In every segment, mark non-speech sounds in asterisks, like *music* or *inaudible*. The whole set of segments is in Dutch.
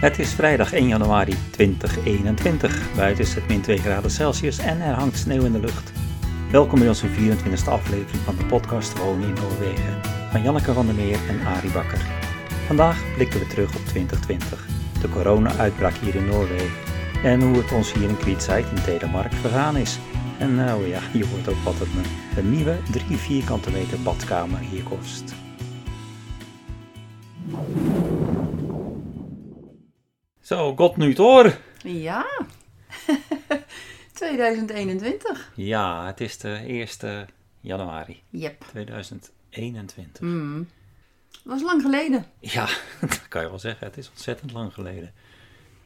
Het is vrijdag 1 januari 2021. Buiten is het min 2 graden Celsius en er hangt sneeuw in de lucht. Welkom bij onze 24e aflevering van de podcast Wonen in Noorwegen van Janneke van der Meer en Arie Bakker. Vandaag blikken we terug op 2020, de corona-uitbraak hier in Noorwegen en hoe het ons hier in Kwietzijd in Telemark vergaan is. En nou ja, je hoort ook wat het me een nieuwe 3 vierkante meter badkamer hier kost. Zo, God nu hoor. Ja, *laughs* 2021. Ja, het is de 1 januari Yep. 2021. Mm. Dat was lang geleden. Ja, *laughs* dat kan je wel zeggen. Het is ontzettend lang geleden.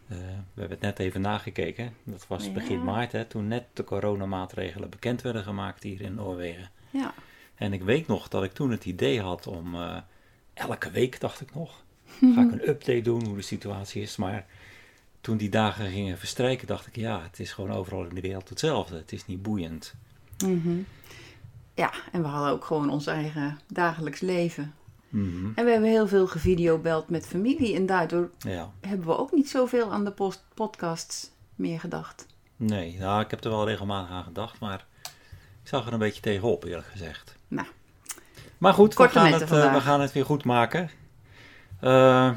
Eh, we hebben het net even nagekeken. Dat was Ja. begin maart, hè, toen net de coronamaatregelen bekend werden gemaakt hier in Noorwegen. Ja. En ik weet nog dat ik toen het idee had om eh, elke week, dacht ik nog, ga ik *laughs* een update doen hoe de situatie is. Maar toen die dagen gingen verstrijken, dacht ik, ja, het is gewoon overal in de wereld hetzelfde. Het is niet boeiend. Mhm. Ja, en we hadden ook gewoon ons eigen dagelijks leven. Mhm. En we hebben heel veel gevideobeld met familie. En daardoor Ja, hebben we ook niet zoveel aan de post podcasts meer gedacht. nee, nou, ik heb er wel regelmatig aan gedacht, maar ik zag er een beetje tegenop, eerlijk gezegd. Nou. Maar goed, we gaan, het, eh, we gaan het weer goed maken. Eh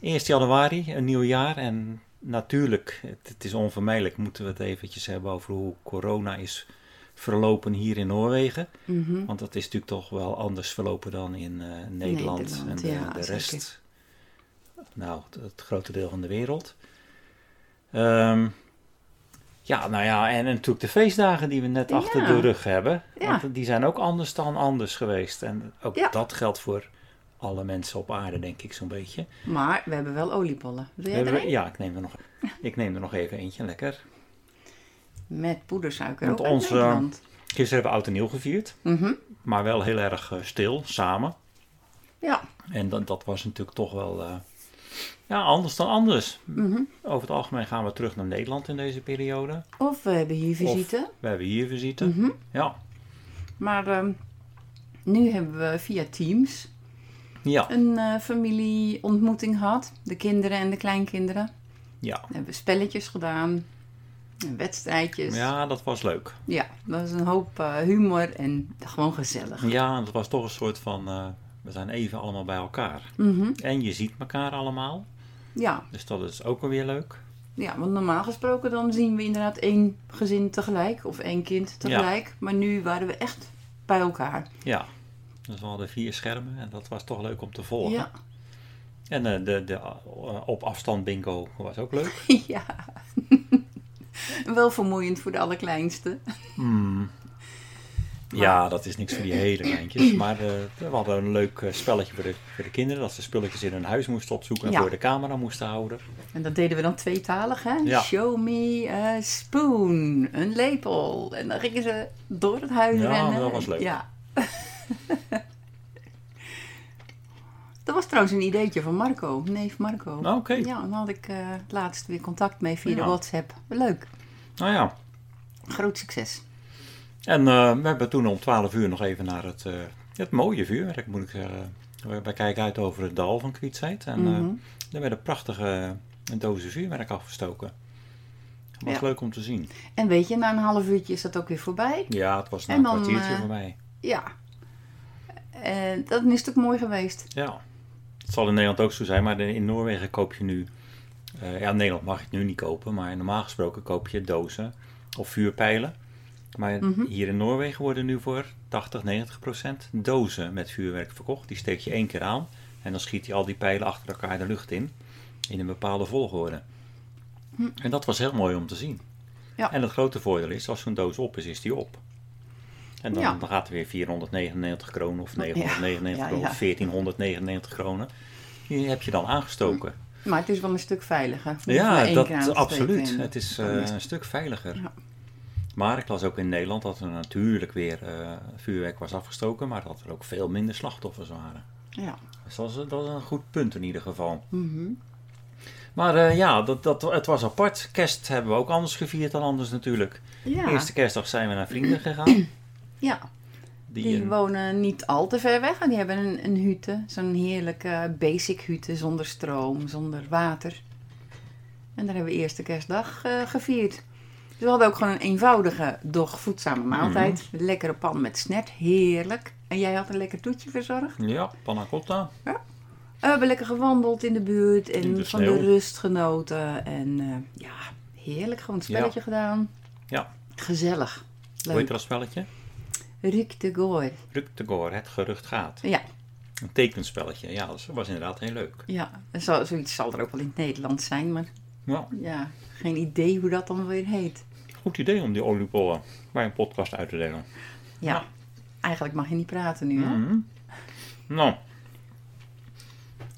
1 januari, een nieuw jaar. En natuurlijk, het, het is onvermijdelijk, moeten we het eventjes hebben over hoe corona is verlopen hier in Noorwegen. Mhm. Want dat is natuurlijk toch wel anders verlopen dan in eh, Nederland, Nederland, en de, ja, de zeker. rest. Nou, het, het grote deel van de wereld. Ehm, ja, nou ja, en, en natuurlijk de feestdagen die we net Ja. achter de rug hebben. Ja. Want die zijn ook anders dan anders geweest. En ook dat geldt voor alle mensen op aarde, denk ik zo'n beetje. Maar we hebben wel oliebollen. Wil jij Hebben er we- een? ja, ik neem, er nog, ik neem er nog even eentje, lekker. Met poedersuiker Want ook onze- Nederland. Gisteren hebben we oud en nieuw gevierd. Mhm. Maar wel heel erg eh, stil, samen. Ja. En dat, dat was natuurlijk toch wel eh, ja, anders dan anders. Mhm. Over het algemeen gaan we terug naar Nederland in deze periode. Of we hebben hier visite. We hebben hier visite. Mhm. Ja. Maar ehm, nu hebben we via Teams Ja. een eh, familieontmoeting gehad. De kinderen en de kleinkinderen. Ja. We hebben spelletjes gedaan. Wedstrijdjes. ja, dat was leuk. Ja, dat was een hoop eh, humor en gewoon gezellig. Ja, dat was toch een soort van, eh, we zijn even allemaal bij elkaar. Mhm. En je ziet elkaar allemaal. ja. Dus dat is ook alweer leuk. ja, want normaal gesproken dan zien we inderdaad één gezin tegelijk. Of één kind tegelijk. Maar nu waren we echt bij elkaar. Ja. Dus we hadden vier schermen en dat was toch leuk om te volgen. Ja. En eh, de, de eh, op afstand bingo was ook leuk. *laughs* ja. *laughs* Wel vermoeiend voor de allerkleinste. Hmm. Ja, dat is niks voor die hele kleintjes. *clears throat* Maar eh, we hadden een leuk spelletje voor de, voor de kinderen. Dat ze spulletjes in hun huis moesten opzoeken en Ja. voor de camera moesten houden. En dat deden we dan tweetalig, hè? Ja. Show me a spoon, een lepel. En dan gingen ze door het huis Ja, rennen. dat was leuk. Ja. *laughs* *laughs* dat was trouwens een ideetje van Marco, neef Marco. Nou, oké. Ja, dan had ik eh, laatst weer contact mee via de. WhatsApp. Leuk, Nou ja. groot succes. En eh, we hebben toen om 12 uur nog even naar het, eh, het mooie vuurwerk, moet ik zeggen. We- Wij kijken uit over het dal van Kwietzijd. En eh, Mhm. er werden prachtige dozen vuurwerk afgestoken. Het was Ja. leuk om te zien. En weet je, na een half uurtje is dat ook weer voorbij. Ja, het was na En een dan, kwartiertje voorbij. Ja. En dat is ook mooi geweest. Ja, het zal in Nederland ook zo zijn, maar in Noorwegen koop je nu. eh, ja, in Nederland mag je het nu niet kopen, maar normaal gesproken koop je dozen of vuurpijlen. Maar Mhm. hier in Noorwegen worden nu voor 80, 90 procent dozen met vuurwerk verkocht. Die steek je één keer aan en dan schiet je al die pijlen achter elkaar de lucht in, in een bepaalde volgorde. En dat was heel mooi om te zien. Ja. En het grote voordeel is, als zo'n doos op is, is die op. En dan, Ja. dan gaat er weer 499 kronen of Ja. 999 Ja, kronen of 1499 kronen. Die heb je dan aangestoken. Maar het is wel een stuk veiliger. Ja, dat absoluut. Het is eh, een stuk veiliger. Maar ik las ook in Nederland dat er natuurlijk weer eh, vuurwerk was afgestoken, maar dat er ook veel minder slachtoffers waren. Ja. Dus dat is, dat is een goed punt in ieder geval. Mhm. Maar eh, ja, dat, dat, het was apart. Kerst hebben we ook anders gevierd dan anders natuurlijk. Ja. Eerste kerstdag zijn we naar vrienden gegaan. Ja. Die, Die een- wonen niet al te ver weg en die hebben een, een hute. Zo'n heerlijke basic hute zonder stroom, zonder water. En daar hebben we eerste kerstdag eh, gevierd. Dus we hadden ook gewoon een eenvoudige, doch voedzame maaltijd. Mhm. Een lekkere pan met snert, heerlijk. En jij had een lekker toetje verzorgd. Ja, panna cotta. We hebben lekker gewandeld in de buurt en In de van de rust genoten. En eh, ja, heerlijk. Gewoon een spelletje gedaan. Ja. Gezellig. Hoe heet Leuk. dat spelletje? Riek de Goor. Ruk de Goor, het gerucht gaat. Ja, Een tekenspelletje. Ja, dat was inderdaad heel leuk. ja. Zo, zoiets zal er ook wel in het Nederlands zijn. Maar Ja, ja, geen idee hoe dat dan weer heet. goed idee om die oliebollen bij een podcast uit te delen. Ja, eigenlijk mag je niet praten nu, hè? Mhm. Nou,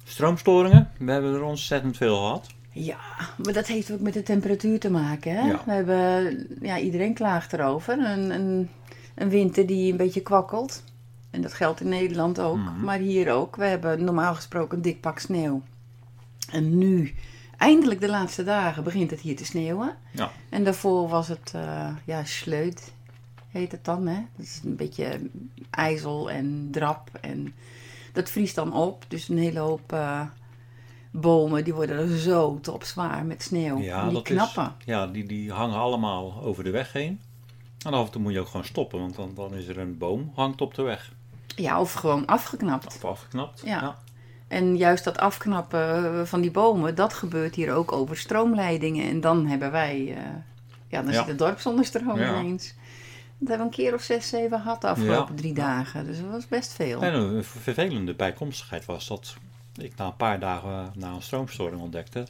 stroomstoringen. We hebben er ontzettend veel gehad. Ja, maar dat heeft ook met de temperatuur te maken. Hè? Ja. We hebben, ja, iedereen klaagt erover. Een, een, een winter die een beetje kwakkelt. En dat geldt in Nederland ook, Mhm. maar hier ook. We hebben normaal gesproken een dik pak sneeuw. En nu, eindelijk de laatste dagen, begint het hier te sneeuwen. Ja. En daarvoor was het, eh, ja, sleut heet het dan. Hè? Dat is een beetje ijzel en drap. En dat vriest dan op. Dus een hele hoop eh, bomen die worden er zo topzwaar met sneeuw. Ja, En die dat knappen. Is, ja, die, die hangen allemaal over de weg heen. En af en toe moet je ook gewoon stoppen, want dan, dan is er een boom hangt op de weg. Ja, of gewoon afgeknapt. Of afgeknapt. Ja. En juist dat afknappen eh, van die bomen, dat gebeurt hier ook over stroomleidingen. En dan hebben wij, eh, ja, dan Ja. zit het dorp zonder stroom Ja. ineens. Dat hebben we een keer of zes, zeven gehad de afgelopen Ja. drie dagen. Dus dat was best veel. En een vervelende bijkomstigheid was dat ik na een paar dagen na een stroomstoring ontdekte,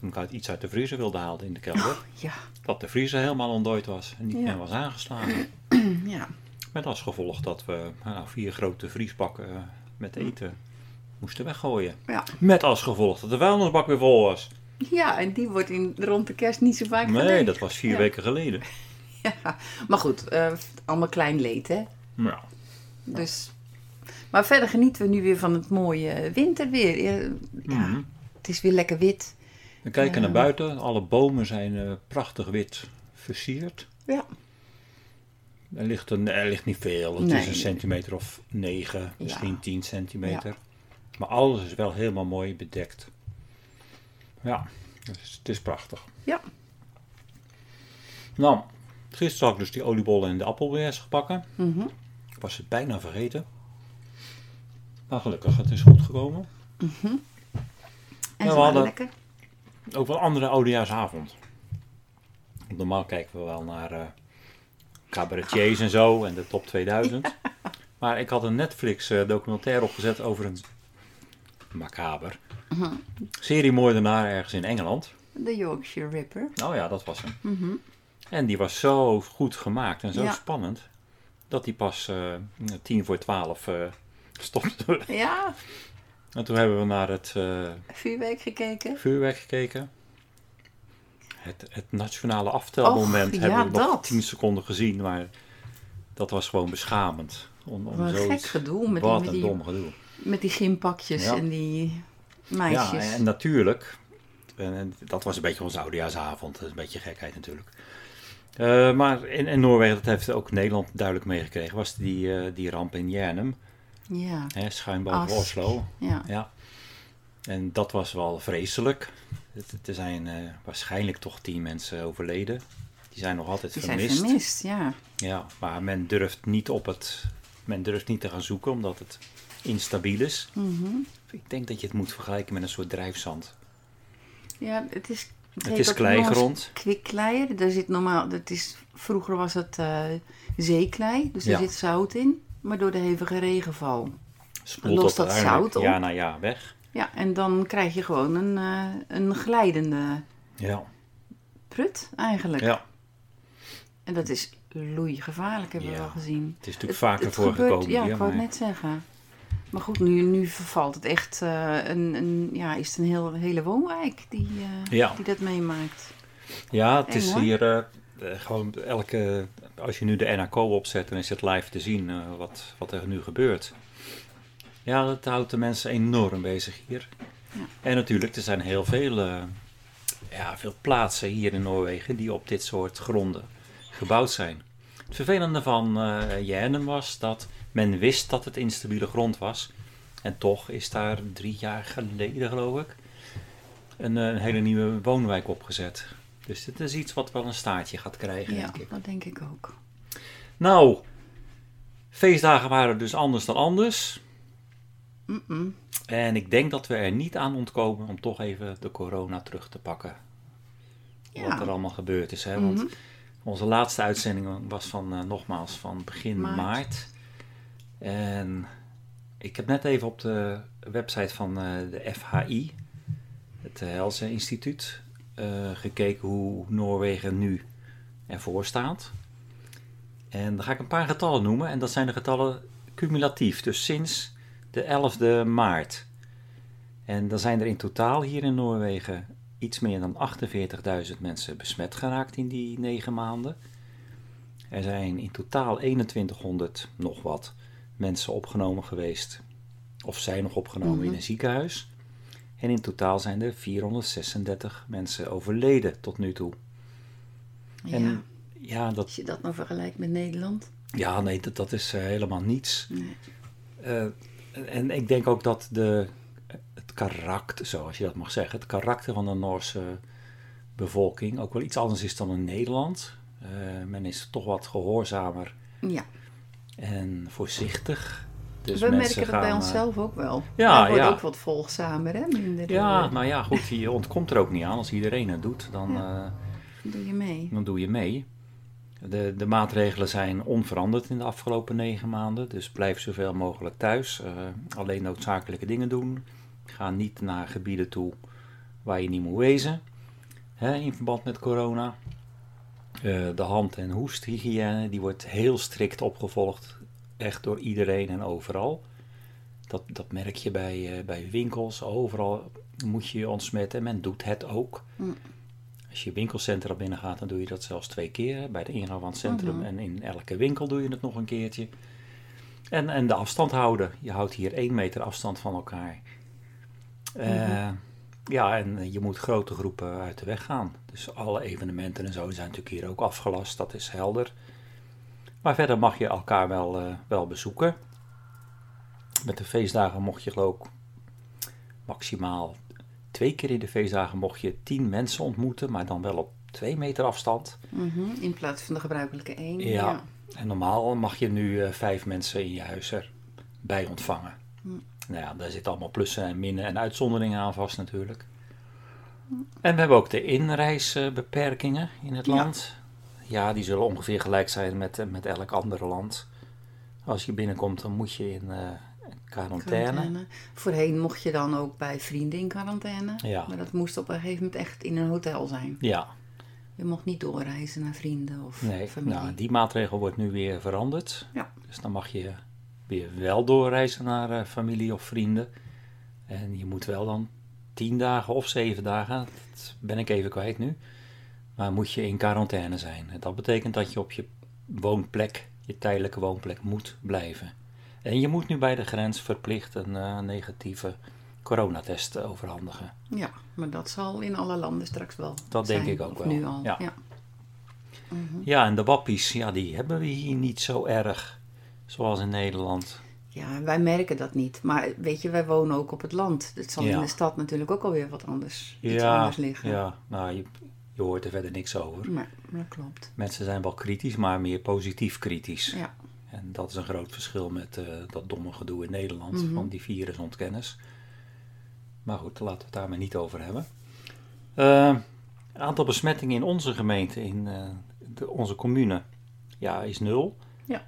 toen ik uit iets uit de vriezer wilde halen in de kelder, Ja, dat de vriezer helemaal ontdooid was en niet Ja. meer was aangeslagen. *clears throat* ja. Met als gevolg dat we nou, vier grote vriesbakken eh, met eten moesten weggooien. Ja. Met als gevolg dat de vuilnisbak weer vol was. ja, en die wordt in, rond de kerst niet zo vaak Nee, dat was vier Ja. weken geleden. *laughs* Ja. Maar goed, eh, allemaal klein leed, hè. Ja. Dus... Maar verder genieten we nu weer van het mooie winterweer. Ja, Mhm. het is weer lekker wit. We kijken naar buiten. Alle bomen zijn eh, prachtig wit versierd. Ja. Er ligt, een, er ligt niet veel. Het Nee. is een centimeter of negen, misschien Ja. tien centimeter. Maar alles is wel helemaal mooi bedekt. Ja, dus het is prachtig. Ja. Nou, gisteren had ik dus die oliebollen en de appelbeers gebakken. Mhm. Ik was het bijna vergeten. Maar gelukkig, het is goed gekomen. En Ja, ze we waren hadden- lekker. Ook wel andere oudejaarsavond. Normaal kijken we wel naar eh cabaretiers en zo en de top 2000. Maar ik had een Netflix eh, documentaire opgezet over een macaber seriemoordenaar ergens in Engeland. De Yorkshire Ripper. Oh ja, dat was hem. Mhm. En die was zo goed gemaakt en zo Ja. spannend dat hij pas eh, tien voor twaalf stopte. Ja, en toen hebben we naar het eh, vuurwerk gekeken. vuurwerk gekeken. Het, het nationale aftelmoment Och, hebben ja, we nog dat. 10 seconden gezien, maar dat was gewoon beschamend. Om, om Wat een gek zoiets- gedoe met die, Wat met een die, dom gedoe. met die gympakjes Ja. en die meisjes. Ja, en natuurlijk, en dat was een beetje onze oudejaarsavond, een beetje gekheid natuurlijk. Eh, maar in, in Noorwegen, dat heeft ook Nederland duidelijk meegekregen, was die, eh, die ramp in Jernum, ja, hè, schuin boven. Oslo. ja. Ja. En dat was wel vreselijk. Het- Er zijn eh, waarschijnlijk toch tien mensen overleden. Die zijn nog altijd Die zijn vermist. vermist, ja. Ja, maar men durft niet op het. Men durft niet te gaan zoeken omdat het instabiel is. Mhm. Ik denk dat je het moet vergelijken met een soort drijfzand. Ja, het is... Het heet is kleigrond. Noors Kwikklei. Daar zit normaal... Dat is, vroeger was het eh, zeeklei, dus Ja. er zit zout in. Maar door de hevige regenval. Spoelt Lost dat zout op? jaar na jaar weg. Ja, en dan krijg je gewoon een, eh, een glijdende Ja. prut eigenlijk. ja. En dat is loeigevaarlijk, hebben we Ja. wel gezien. Het is natuurlijk vaker voorgekomen. Ja, hier, ik wou het net zeggen. Maar goed, nu, nu vervalt het echt eh, een, een, ja, is het een heel, hele woonwijk die, eh, Ja. die dat meemaakt. Ja, het Eng, is hoor. hier eh, gewoon elke. Als je nu de NACO opzet, dan is het live te zien eh, wat, wat er nu gebeurt. Ja, dat houdt de mensen enorm bezig hier. En natuurlijk, er zijn heel veel, eh, ja, veel plaatsen hier in Noorwegen die op dit soort gronden gebouwd zijn. Het vervelende van Jernum was dat men wist dat het instabiele grond was. En toch is daar drie jaar geleden, geloof ik, een hele nieuwe woonwijk opgezet. Dus dit is iets wat wel een staartje gaat krijgen, Ja, denk ik. dat denk ik ook. Nou, feestdagen waren dus anders dan anders. En ik denk dat we er niet aan ontkomen om toch even de corona terug te pakken. Wat er allemaal gebeurd is. Hè? Want Mhm. onze laatste uitzending was van, eh, nogmaals, van begin maart. Maart. En ik heb net even op de website van eh, de FHI, het eh, Helse Instituut, gekeken hoe Noorwegen nu ervoor staat. En dan ga ik een paar getallen noemen. En dat zijn de getallen cumulatief, dus sinds de 11e maart. En dan zijn er in totaal hier in Noorwegen iets meer dan 48.000 mensen besmet geraakt in die negen maanden. Er zijn in totaal 2100 nog wat mensen opgenomen geweest, of zijn nog opgenomen in Mhm. een ziekenhuis. En in totaal zijn er 436 mensen overleden tot nu toe. En ja. ja, dat, Als je dat nou vergelijkt met Nederland. ja nee, dat, dat is eh, helemaal niets. Nee. Eh, en ik denk ook dat de, het karakter, zoals je dat mag zeggen, het karakter van de Noorse bevolking ook wel iets anders is dan in Nederland. Eh, men is toch wat gehoorzamer Ja, en voorzichtig. Dus we merken dat bij eh, onszelf ook wel. ja, Wij worden ja. ook wat volgzamer, hè? Minder Ja, eh, nou ja, goed, je ontkomt er ook niet aan. Als iedereen het doet, dan, eh, doe je mee. dan doe je mee. De, de maatregelen zijn onveranderd in de afgelopen negen maanden. Dus blijf zoveel mogelijk thuis. Eh, alleen noodzakelijke dingen doen. Ga niet naar gebieden toe waar je niet moet wezen. Hè, in verband met corona. Eh, de hand- en hoesthygiëne die wordt heel strikt opgevolgd. Echt door iedereen en overal. Dat, dat merk je bij, eh, bij winkels. Overal moet je je ontsmetten. En men doet het ook. Mm. Als je winkelcentra binnen gaat, dan doe je dat zelfs twee keer. Bij de ingang van het centrum Mhm. en in elke winkel doe je het nog een keertje. En, en de afstand houden. Je houdt hier één meter afstand van elkaar. Eh, Ja, en je moet grote groepen uit de weg gaan. Dus alle evenementen en zo zijn natuurlijk hier ook afgelast, dat is helder. Maar verder mag je elkaar wel, eh, wel bezoeken. Met de feestdagen mocht je geloof ik maximaal twee keer in de feestdagen mocht je tien mensen ontmoeten, maar dan wel op twee meter afstand. Mhm, In plaats van de gebruikelijke één. Ja. En normaal mag je nu eh, vijf mensen in je huis erbij ontvangen. Hm. Nou ja, daar zitten allemaal plussen en minnen en uitzonderingen aan vast natuurlijk. En we hebben ook de inreisbeperkingen in het Ja. land. Ja, die zullen ongeveer gelijk zijn met, eh, met elk andere land. Als je binnenkomt, dan moet je in eh, quarantaine. Quarantaine. Voorheen mocht je dan ook bij vrienden in quarantaine. Ja. Maar dat moest op een gegeven moment echt in een hotel zijn. Ja, Je mocht niet doorreizen naar vrienden of nee, familie. nou, die maatregel wordt nu weer veranderd. Ja. Dus dan mag je weer wel doorreizen naar eh, familie of vrienden. En je moet wel dan tien dagen of zeven dagen, dat ben ik even kwijt nu, maar moet je in quarantaine zijn. Dat betekent dat je op je woonplek, je tijdelijke woonplek, moet blijven. En je moet nu bij de grens verplicht een eh, negatieve coronatest overhandigen. Ja, maar dat zal in alle landen straks wel Dat denk ik ook wel, nu al. ja. Ja. Mhm. Ja, en de wappies, ja, die hebben we hier niet zo erg, zoals in Nederland. Ja, wij merken dat niet. Maar weet je, wij wonen ook op het land. Het zal Ja. in de stad natuurlijk ook alweer wat anders, iets anders liggen. ja, nou, je, je hoort er verder niks over. Dat klopt. Mensen zijn wel kritisch, maar meer positief kritisch. Ja. En dat is een groot verschil met eh, dat domme gedoe in Nederland, Mhm. van die virusontkennis. Maar goed, laten we het daar maar niet over hebben. Het aantal besmettingen in onze gemeente, in eh, de, onze commune, ja, is nul. Ja.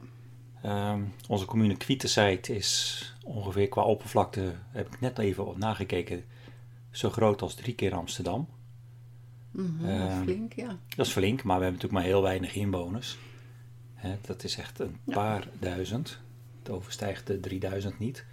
Ehm, onze commune Kwietenzijt is ongeveer qua oppervlakte, heb ik net even nagekeken, zo groot als drie keer Amsterdam. Mhm, Ehm, flink, ja. Dat is flink, maar we hebben natuurlijk maar heel weinig inwoners. Hè, dat is echt een Ja. paar duizend. Het overstijgt de 3000 niet.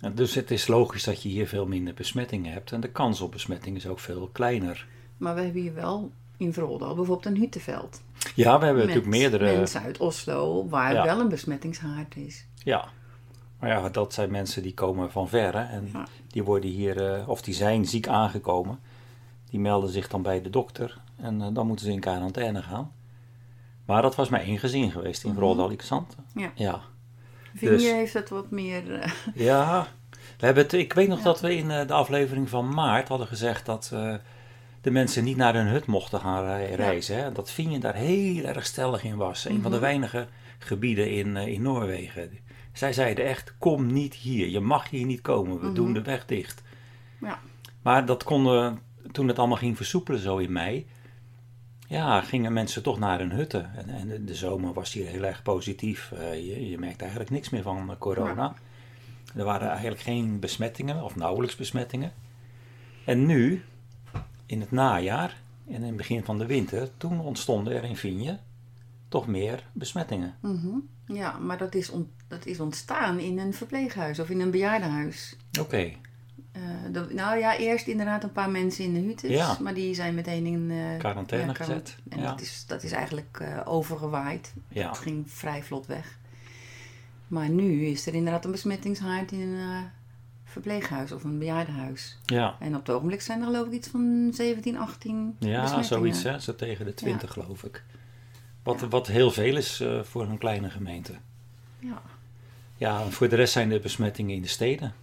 En dus het is logisch dat je hier veel minder besmettingen hebt. En de kans op besmetting is ook veel kleiner. Maar we hebben hier wel in Vroldal bijvoorbeeld een Huttenveld. Ja, we hebben met natuurlijk meerdere. mensen uit Oslo waar Ja. wel een besmettingshaard is. Ja. Maar ja, dat zijn mensen die komen van verre. En Ja. die worden hier, eh, of die zijn ziek aangekomen. Die melden zich dan bij de dokter. En eh, dan moeten ze in quarantaine gaan. Maar dat was maar één gezin geweest in. Roldal Alexander. Ja. Ja. Vinje Dus- heeft het wat meer... eh, Ja, We hebben het, ik weet nog Ja. dat we in eh, de aflevering van maart hadden gezegd dat de mensen niet naar hun hut mochten gaan rei- reizen. Hè? Dat Finje daar heel erg stellig in was. Een van de Mhm. weinige gebieden in, in Noorwegen. Zij zeiden echt, kom niet hier. Je mag hier niet komen. We Mhm. doen de weg dicht. Ja. Maar dat konden, toen het allemaal ging versoepelen zo in mei, ja, gingen mensen toch naar hun hutten. En, en de, zomer was hier heel erg positief. Eh, je, je merkte eigenlijk niks meer van eh, corona. Er waren eigenlijk geen besmettingen, of nauwelijks besmettingen. En nu, in het najaar en in het begin van de winter, toen ontstonden er in Vigne toch meer besmettingen. Mhm. Ja, maar dat is, dat is ontstaan in een verpleeghuis of in een bejaardenhuis. Oké, Eh, nou ja, eerst inderdaad een paar mensen in de huttes, Ja. maar die zijn meteen in eh, Quarantaine ja, gezet, En ja. dat, is, dat is eigenlijk eh, overgewaaid. Het ging vrij vlot weg. Maar nu is er inderdaad een besmettingshaard in een verpleeghuis of een bejaardenhuis. Ja, En op het ogenblik zijn er geloof ik iets van 17, 18 ja zoiets hè, zo tegen de 20 geloof ik. Wat, wat heel veel is voor een kleine gemeente. Ja. Ja, en voor de rest zijn de besmettingen in de steden.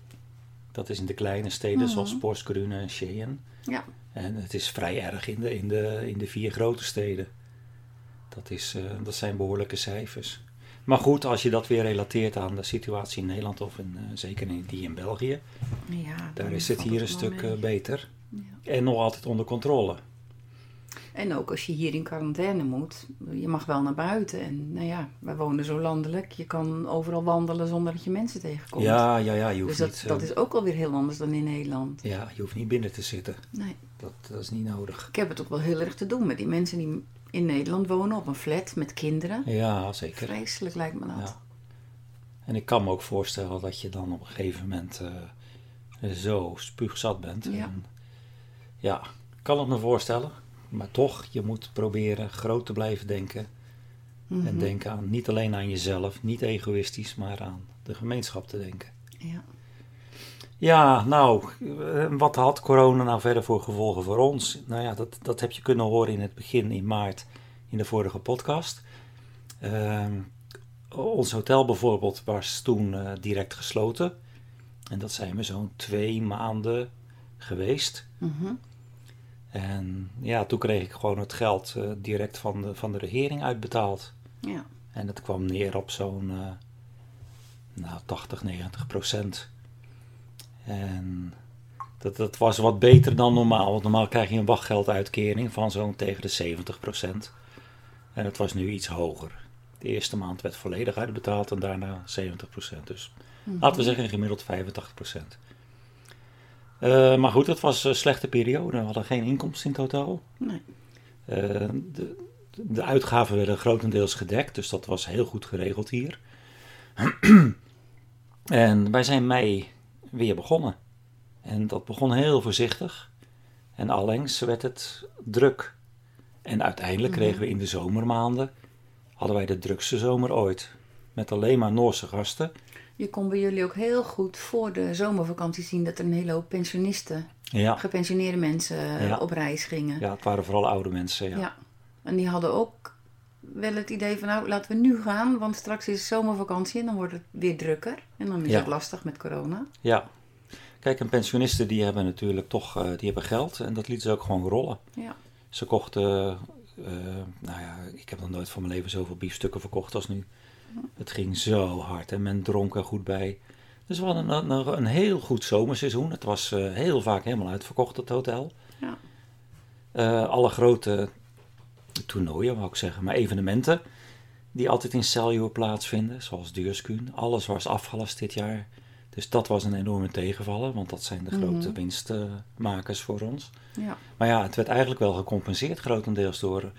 Dat is in de kleine steden Mhm. zoals Porsgrunne en Skien. Ja. En het is vrij erg in de, in de, in de vier grote steden. Dat, is, eh, dat zijn behoorlijke cijfers. Maar goed, als je dat weer relateert aan de situatie in Nederland of in, eh, zeker in die in België, ja daar is het hier een stuk mee. eh, beter. Ja. En nog altijd onder controle. En ook als je hier in quarantaine moet, je mag wel naar buiten. En nou ja, wij wonen zo landelijk. Je kan overal wandelen zonder dat je mensen tegenkomt. Ja, ja, ja, je hoeft dus dat, niet, dat eh, is ook alweer heel anders dan in Nederland. ja, je hoeft niet binnen te zitten. Nee. Dat, dat is niet nodig. Ik heb het ook wel heel erg te doen met die mensen die in Nederland wonen op een flat met kinderen. Ja, zeker. Vreselijk lijkt me dat. Ja. En ik kan me ook voorstellen dat je dan op een gegeven moment eh, zo spuugzat bent. Ja. En, ja, kan het me voorstellen. Maar toch, je moet proberen groot te blijven denken. En Mhm. denken aan niet alleen aan jezelf, niet egoïstisch, maar aan de gemeenschap te denken. Ja. Ja, nou, eh, wat had corona nou verder voor gevolgen voor ons? Nou ja, dat, dat heb je kunnen horen in het begin, in maart, in de vorige podcast. Ehm, ons hotel bijvoorbeeld was toen eh, direct gesloten. En dat zijn we zo'n twee maanden geweest. Mhm. En ja, toen kreeg ik gewoon het geld eh, direct van de, van de regering uitbetaald. ja. En dat kwam neer op zo'n eh, nou, 80, 90 procent. En dat, dat was wat beter dan normaal. Want normaal krijg je een wachtgelduitkering van zo'n tegen de 70 procent. En het was nu iets hoger. De eerste maand werd volledig uitbetaald en daarna 70 procent. Dus Mhm. laten we zeggen gemiddeld 85 procent. Eh, maar goed, het was een slechte periode. We hadden geen inkomsten in hotel. Nee. Eh, de, de uitgaven werden grotendeels gedekt, dus dat was heel goed geregeld hier. *clears throat* en wij zijn mei weer begonnen. En dat begon heel voorzichtig. En allengs werd het druk. En uiteindelijk kregen we in de zomermaanden, hadden wij de drukste zomer ooit. Met alleen maar Noorse gasten. Je kon bij jullie ook heel goed voor de zomervakantie zien dat er een hele hoop pensionisten, Ja, gepensioneerde mensen eh, Ja. op reis gingen. ja het waren vooral oude mensen. Ja. Ja. En die hadden ook wel het idee van, nou, laten we nu gaan, want straks is zomervakantie en dan wordt het weer drukker. En dan is het lastig met corona. ja. Kijk, en pensionisten die hebben natuurlijk toch eh, die hebben geld en dat lieten ze ook gewoon rollen. Ja. Ze kochten, eh, nou ja, ik heb nog nooit van mijn leven zoveel biefstukken verkocht als nu. Het ging zo hard en men dronk er goed bij. Dus we hadden een, een, een heel goed zomerseizoen. Het was eh, heel vaak helemaal uitverkocht, het hotel. Ja. Eh, alle grote toernooien, wou ik zeggen, maar evenementen die altijd in Celjo plaatsvinden, zoals Deurskuun. Alles was afgelast dit jaar. Dus dat was een enorme tegenvaller, want dat zijn de grote Mhm. winstmakers voor ons. Ja. Maar ja, het werd eigenlijk wel gecompenseerd grotendeels door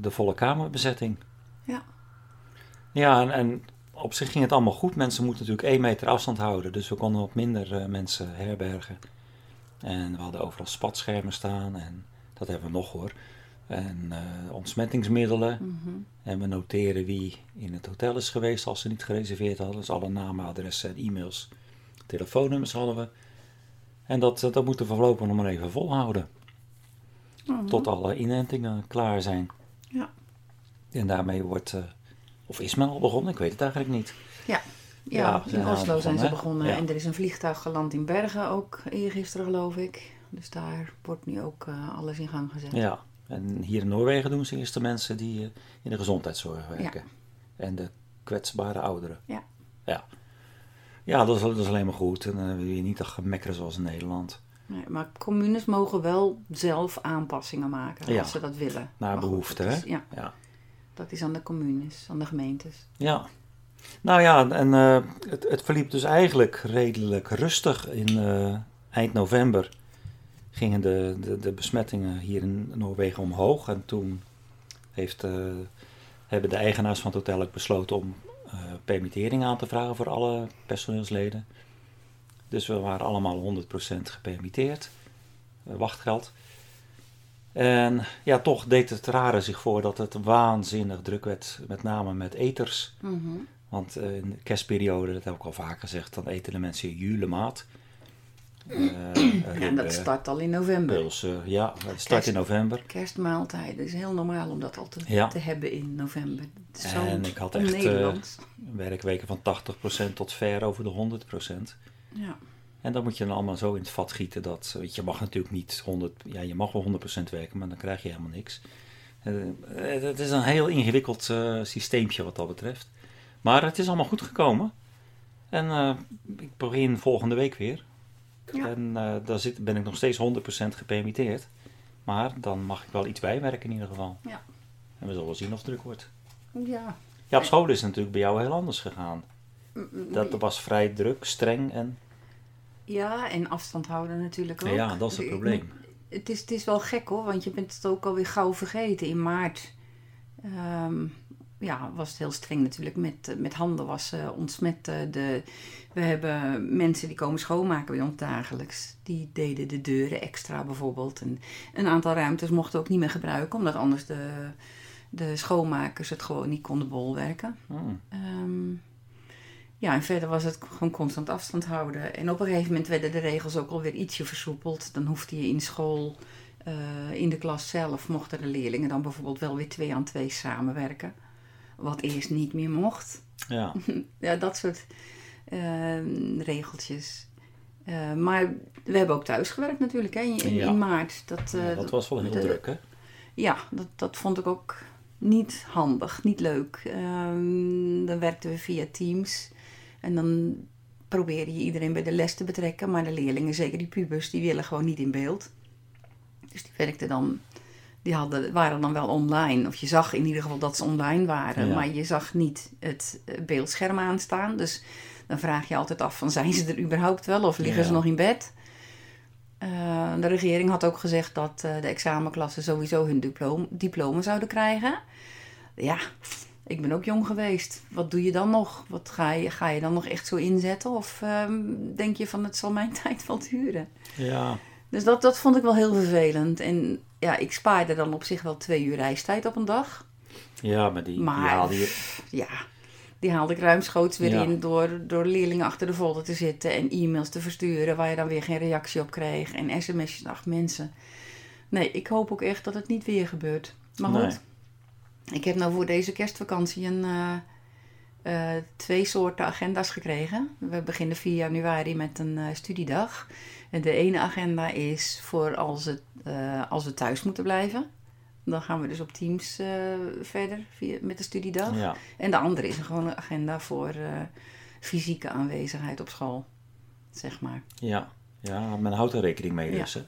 de volle kamerbezetting. Ja. Ja, en, en op zich ging het allemaal goed. Mensen moeten natuurlijk één meter afstand houden, dus we konden wat minder eh, mensen herbergen. En we hadden overal spatschermen staan en dat hebben we nog hoor. En eh, ontsmettingsmiddelen. Mhm. En we noteren wie in het hotel is geweest als ze niet gereserveerd hadden. Dus alle namen, adressen en e-mails, telefoonnummers hadden we. En dat, eh, dat moeten we voorlopig nog maar even volhouden. Mhm. Tot alle inentingen klaar zijn. Ja. En daarmee wordt, of is men al begonnen? Ik weet het eigenlijk niet. Ja. Ja, Ja, in Oslo zijn ze begonnen. Ja. En er is een vliegtuig geland in Bergen ook eergisteren, geloof ik. Dus daar wordt nu ook eh, alles in gang gezet. Ja, en hier in Noorwegen doen ze eerst de mensen die eh, in de gezondheidszorg werken. En de kwetsbare ouderen. Ja. Ja, ja dat, is, dat is alleen maar goed. En dan wil je niet dat gemekkeren zoals in Nederland. Nee, maar communes mogen wel zelf aanpassingen maken Ja. als ze dat willen. Naar Maar behoefte, hè? is- Ja, Ja. Dat is aan de communes, aan de gemeentes. Ja. Nou ja, en eh, het, het verliep dus eigenlijk redelijk rustig. In eh, eind november gingen de, de, de besmettingen hier in Noorwegen omhoog. En toen heeft, eh, hebben de eigenaars van het hotel ook besloten om permittering aan te vragen voor alle personeelsleden. Dus we waren allemaal 100% gepermitteerd. wachtgeld. En ja, toch deed het rare zich voor dat het waanzinnig druk werd, met name met eters. Want eh, in de kerstperiode, dat heb ik al vaker gezegd, dan eten de mensen julemaat. Uh, *clears throat* Ja, en dat start al in november. Pulsen, ja, het start in november. Kerstmaaltijden. Het is heel normaal om dat al te, Ja. te hebben in november. Zo En ik had echt, eh, on-Nederlands. Werkweken van 80% tot ver over de 100%. ja. En dan moet je dan allemaal zo in het vat gieten dat, weet je, je mag natuurlijk niet 100, ja, je mag wel 100% werken, maar dan krijg je helemaal niks. Eh, eh, Het is een heel ingewikkeld eh, systeempje wat dat betreft. Maar het is allemaal goed gekomen. En eh, ik begin volgende week weer. Ja. En eh, daar zit, ben ik nog steeds 100% gepermitteerd. Maar dan mag ik wel iets bijwerken in ieder geval. Ja. En we zullen wel zien of het druk wordt. Ja. Ja, op school is het natuurlijk bij jou heel anders gegaan. Dat was vrij druk, streng en... ja, en afstand houden natuurlijk ook. Ja, dat is het probleem. Het is, het is wel gek hoor, want je bent het ook alweer gauw vergeten. In maart ehm, ja, was het heel streng natuurlijk met, eh, met handen wassen, ontsmetten. De, we hebben mensen die komen schoonmaken bij ons dagelijks. Die deden de deuren extra bijvoorbeeld. En een aantal ruimtes mochten we ook niet meer gebruiken, omdat anders de, de schoonmakers het gewoon niet konden bolwerken. Ehm, ja, en verder was het gewoon constant afstand houden. En op een gegeven moment werden de regels ook alweer ietsje versoepeld. Dan hoefde je in school, eh, in de klas zelf, mochten de leerlingen dan bijvoorbeeld wel weer twee aan twee samenwerken. Wat eerst niet meer mocht. Ja, *laughs* Ja, dat soort ehm, regeltjes. Eh, maar we hebben ook thuis gewerkt natuurlijk, hè, in, in, Ja. in maart. Dat, eh, ja, dat was wel heel de- druk, hè? ja, dat, dat vond ik ook niet handig, niet leuk. Ehm, dan werkten we via Teams en dan probeerde je iedereen bij de les te betrekken, maar de leerlingen, zeker die pubers, die willen gewoon niet in beeld. Dus die werkten dan, die hadden, waren dan wel online, of je zag in ieder geval dat ze online waren, Ja. maar je zag niet het eh, beeldscherm aanstaan. Dus dan vraag je altijd af van *laughs* zijn ze er überhaupt wel of liggen Ja. ze nog in bed? Eh, de regering had ook gezegd dat eh, de examenklassen sowieso hun diploma, diploma zouden krijgen. Ja, ik ben ook jong geweest. Wat doe je dan nog? Wat ga, je, ga je dan nog echt zo inzetten? Of ehm, denk je van het zal mijn *laughs* tijd wel duren? Ja, Dus dat, dat vond ik wel heel vervelend. En ja, ik spaarde dan op zich wel twee uur reistijd op een dag. ja maar die, die haalde je... ja, die haalde ik ruimschoots weer Ja. in door, door leerlingen achter de folder te zitten en e-mails te versturen waar je dan weer geen reactie op kreeg en sms'jes. Ach mensen, nee, ik hoop ook echt dat het niet weer gebeurt. Maar Nee. Ik heb nou voor deze kerstvakantie een, eh, eh, twee soorten agenda's gekregen. We beginnen 4 januari met een eh, studiedag. En de ene agenda is voor als, het, als we thuis moeten blijven. Dan gaan we dus op Teams verder via, met de studiedag. Ja, En de andere is een gewone agenda voor fysieke aanwezigheid op school. Zeg maar. ja, ja, men houdt er rekening mee dus?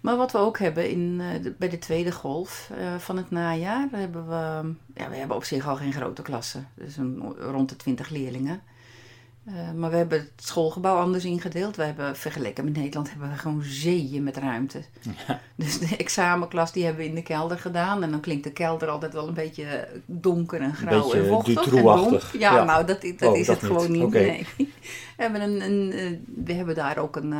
Maar wat we ook hebben in, eh, de- bij de tweede golf eh, van het najaar, hebben we, ja, we hebben op zich al geen grote klassen. Dus een, rond de 20 leerlingen. Eh, maar we hebben het schoolgebouw anders ingedeeld. We hebben, vergeleken met Nederland, hebben we gewoon zeeën met ruimte. Dus de examenklas die hebben we in de kelder gedaan. En dan klinkt de kelder altijd wel een beetje donker en grauw en vochtig. en donk. Ja, Ja. nou dat, dat Oh, is dat het gewoon niet. Oké. Nee. *laughs* We, hebben een, een, eh, we hebben daar ook een, eh,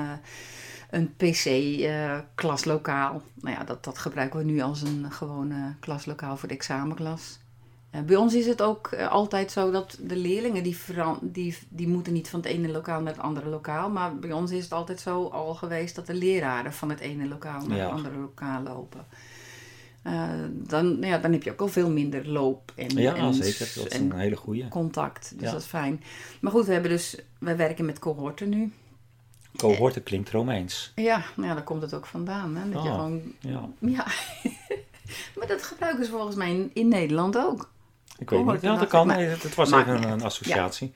een PC-klaslokaal. nou ja, dat, dat gebruiken we nu als een gewone klaslokaal voor de examenklas. Eh, bij ons is het ook eh, altijd zo dat de leerlingen die, die, die moeten niet van het ene lokaal naar het andere lokaal. Maar bij ons is het altijd zo al geweest dat de leraren van het ene lokaal naar Ja. het andere lokaal lopen. eh, dan, nou ja, dan heb je ook al veel minder loop en, Ja, en, zeker. Dat is en een hele goeie. contact. Dus Ja. dat is fijn. Maar goed, we hebben dus, wij werken met cohorten nu. Cohorten klinkt Romeins. Ja, nou ja, daar komt het ook vandaan. Hè? Dat je Oh. gewoon, Ja, ja. *laughs* maar dat gebruiken ze volgens mij in, in Nederland ook. ik weet niet. Ja, dat kan. maar- het, was maakt even een, uit. een associatie.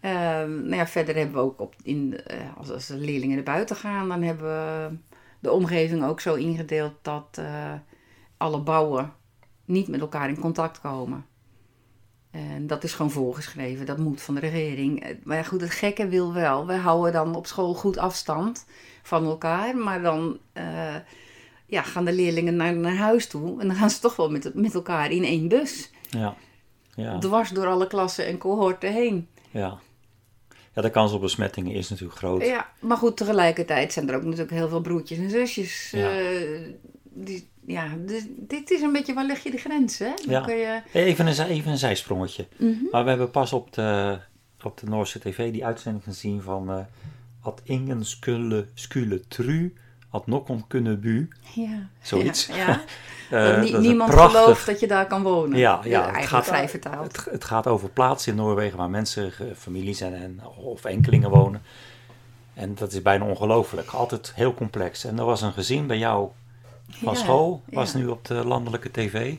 Ehm, nou ja, verder hebben we ook op, in, eh, als, als de leerlingen naar buiten gaan, dan hebben we de omgeving ook zo ingedeeld dat eh, alle bouwen niet met elkaar in contact komen. En dat is gewoon voorgeschreven, dat moet van de regering. Eh, Maar ja, goed, het gekke wil wel. We houden dan op school goed afstand van elkaar, maar dan eh, ja, gaan de leerlingen naar, naar huis toe en dan gaan ze toch wel met, met elkaar in één bus. Ja. Ja. Dwars door alle klassen en cohorten heen. Ja. ja, de kans op besmettingen is natuurlijk groot. Ja, maar goed, tegelijkertijd zijn er ook natuurlijk heel veel broertjes en zusjes. Ja. eh, die, ja, dus dit is een beetje waar leg je de grens, hè? Dan Ja. kun je, Even een, even een zijsprongetje. Mhm. Maar we hebben pas op de, op de Noorse tv die uitzending gezien van... eh Ad ingen skule, skule tru, ad nokkon kunne bu. ja. Zoiets. Ja, ja. *laughs* Eh, is niemand prachtig. gelooft dat je daar kan wonen. Ja, ja, het eigenlijk gaat- vrij vertaald. Het, het gaat over plaatsen in Noorwegen waar mensen, families en, en, of enkelingen wonen. En dat is bijna ongelooflijk. Altijd heel complex. En er was een gezin bij jou van Ja, school, was ja. nu op de landelijke tv.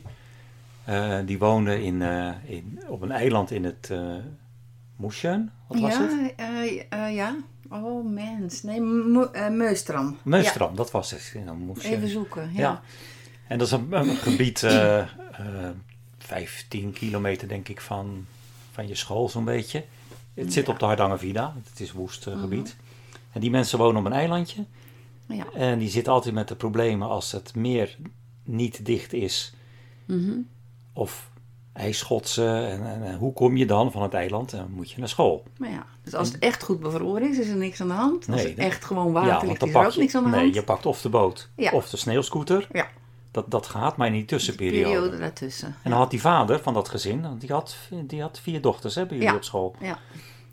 Eh, die woonde in, eh, in, op een eiland in het uh, Moesjen. Wat was ja, het? ja. Oh, mens. Nee, Meustram. Meustram, dat was het. Even zoeken. Ja. En dat is een, een gebied, eh eh 15 kilometer denk ik van, van je school zo'n beetje. Het zit op de Hardangervida, het is woest Mhm. gebied. En die mensen wonen op een eilandje. Ja. En die zitten altijd met de problemen als het meer niet dicht is. Mhm. Of ijsschotsen. En, en, en hoe kom je dan van het eiland? Dan moet je naar school. Maar ja, dus als het echt goed bevroren is, is er niks aan de hand. Als Nee, het echt gewoon water ligt, dan is er ook je, niks aan de nee, hand. je pakt of de boot Ja. of de sneeuwscooter. Ja. Dat, dat gaat, maar in die tussenperiode. periode daartussen. En dan had die vader van dat gezin, die had, die had vier dochters hè, bij jullie Ja. op school. Ja.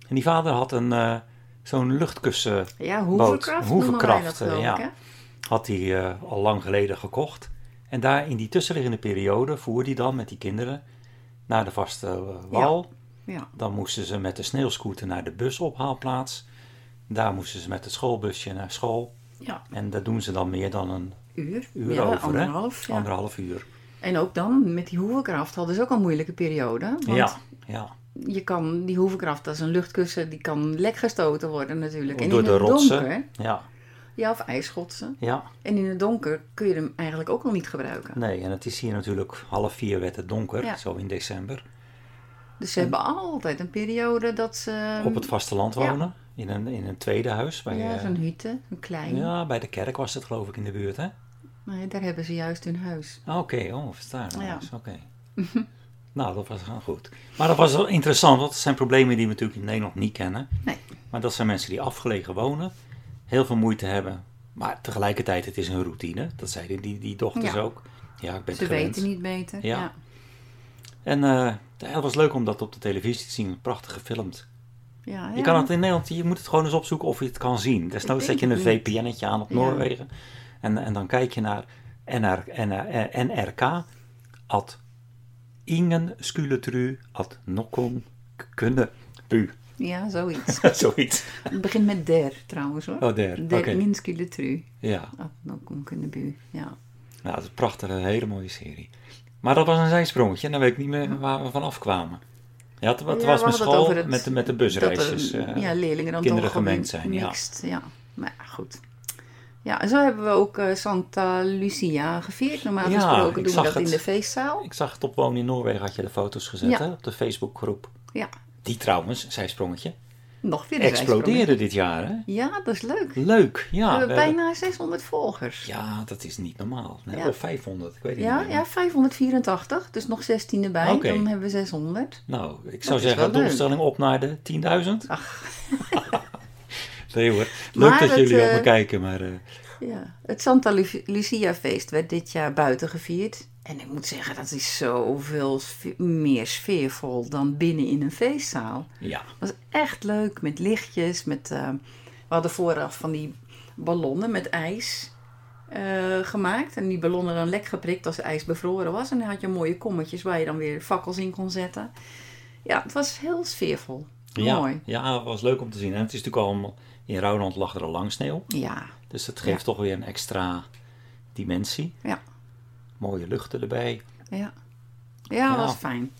En die vader had een, eh, zo'n luchtkussen, Ja, hoeverkracht dat eh, ja. ik, had hij eh, al lang geleden gekocht. En daar in die tussenliggende periode voer hij dan met die kinderen naar de vaste eh, wal. Ja. Dan moesten ze met de sneeuwscooter naar de busophaalplaats. Daar moesten ze met het schoolbusje naar school. ja, En daar doen ze dan meer dan een uur. uur ja, over. anderhalf. Ja. Anderhalf uur. En ook dan, met die hoeverkracht hadden ze ook al een moeilijke periode. Want Ja, ja. Je kan, die hoeverkracht, dat is een luchtkussen, die kan lek gestoten worden natuurlijk. En door in de het rotsen. donker, Ja, ja, of ijsschotsen. ja. En in het donker kun je hem eigenlijk ook al niet gebruiken. Nee, en het is hier natuurlijk half vier werd het donker, Ja. zo in december. Dus ze hebben altijd een periode dat ze... Op het vasteland ja. wonen, in, een, in een tweede huis. Bij, ja, eh, zo'n hutte, een klein. ja, bij de kerk was het geloof ik in de buurt, hè? Nee, daar hebben ze juist hun huis. Ah, Oké, oh, verstaan. Ja. Oké. *laughs* nou, dat was gewoon goed. Maar dat was wel interessant, want het zijn problemen die we natuurlijk in Nederland niet kennen. Nee. Maar dat zijn mensen die afgelegen wonen, heel veel moeite hebben. Maar tegelijkertijd, het is een routine. Dat zeiden die, die dochters Ja. ook. Ja, ik ben Ze gewend. weten niet beter. Ja. Ja. En eh, het was leuk om dat op de televisie te zien, prachtig gefilmd. Ja, Je ja. kan het in Nederland, je moet het gewoon eens opzoeken of je het kan zien. Desnoods zet je een. VPN'tje aan op. Noorwegen. En, en dan kijk je naar NR, NR, NRK. Ad ingen skuletru ad nokkon kunne bu. Ja, zoiets. *laughs* Zoiets. Het begint met der trouwens hoor. Oh, der. Der Oké. minskule tru. Ja, Dat nog kon kunnen bu. Ja. nou, dat is een prachtige, hele mooie serie. Maar dat was een zijsprongetje en dan weet ik niet meer waar we van afkwamen. Ja, het, het Ja, was mijn school het- met, de, met de Dat busreisjes. er, eh, ja, leerlingen dan kinderen toch gemengd zijn, ja. Mixed, ja. Maar ja, goed. Ja, en zo hebben we ook eh, Santa Lucia gevierd. Normaal Ja, gesproken doen we dat in de feestzaal. Ik zag het op Wonen in Noorwegen, had je de foto's gezet Ja. hè, op de Facebookgroep. Ja, Die trouwens, zijsprongetje, nog weer een explodeerde dit jaar. Hè? Ja, dat is leuk. Leuk, ja. we hebben we hebben- bijna 600 volgers. Ja, dat is niet normaal. Nee, Ja. Of 500, ik weet het Ja, niet. meer. ja, 584. Dus nog 16 erbij. Oké. Dan hebben we 600. Nou, ik zou zeggen, leuk. doelstelling op naar de 10.000. Ach, *laughs* *laughs* Nee hoor, leuk Maar dat het, jullie op me eh, kijken, maar... eh, ja. Het Santa Lu- Lucia feest werd dit jaar buiten gevierd. En ik moet zeggen, dat is zoveel meer sfeervol dan binnen in een feestzaal. ja, Dat was echt leuk met lichtjes. Met, eh, we hadden vooraf van die ballonnen met ijs. gemaakt. En die ballonnen dan lek geprikt als het ijs bevroren was. En dan had je mooie kommetjes waar je dan weer fakkels in kon zetten. Ja, het was heel sfeervol. Ja, Mooi. ja, het was leuk om te zien. En het is natuurlijk al, in Rouwland lag er al lang sneeuw. Ja, Dus dat geeft Ja. toch weer een extra dimensie. ja, Mooie luchten erbij. ja. Ja, was fijn.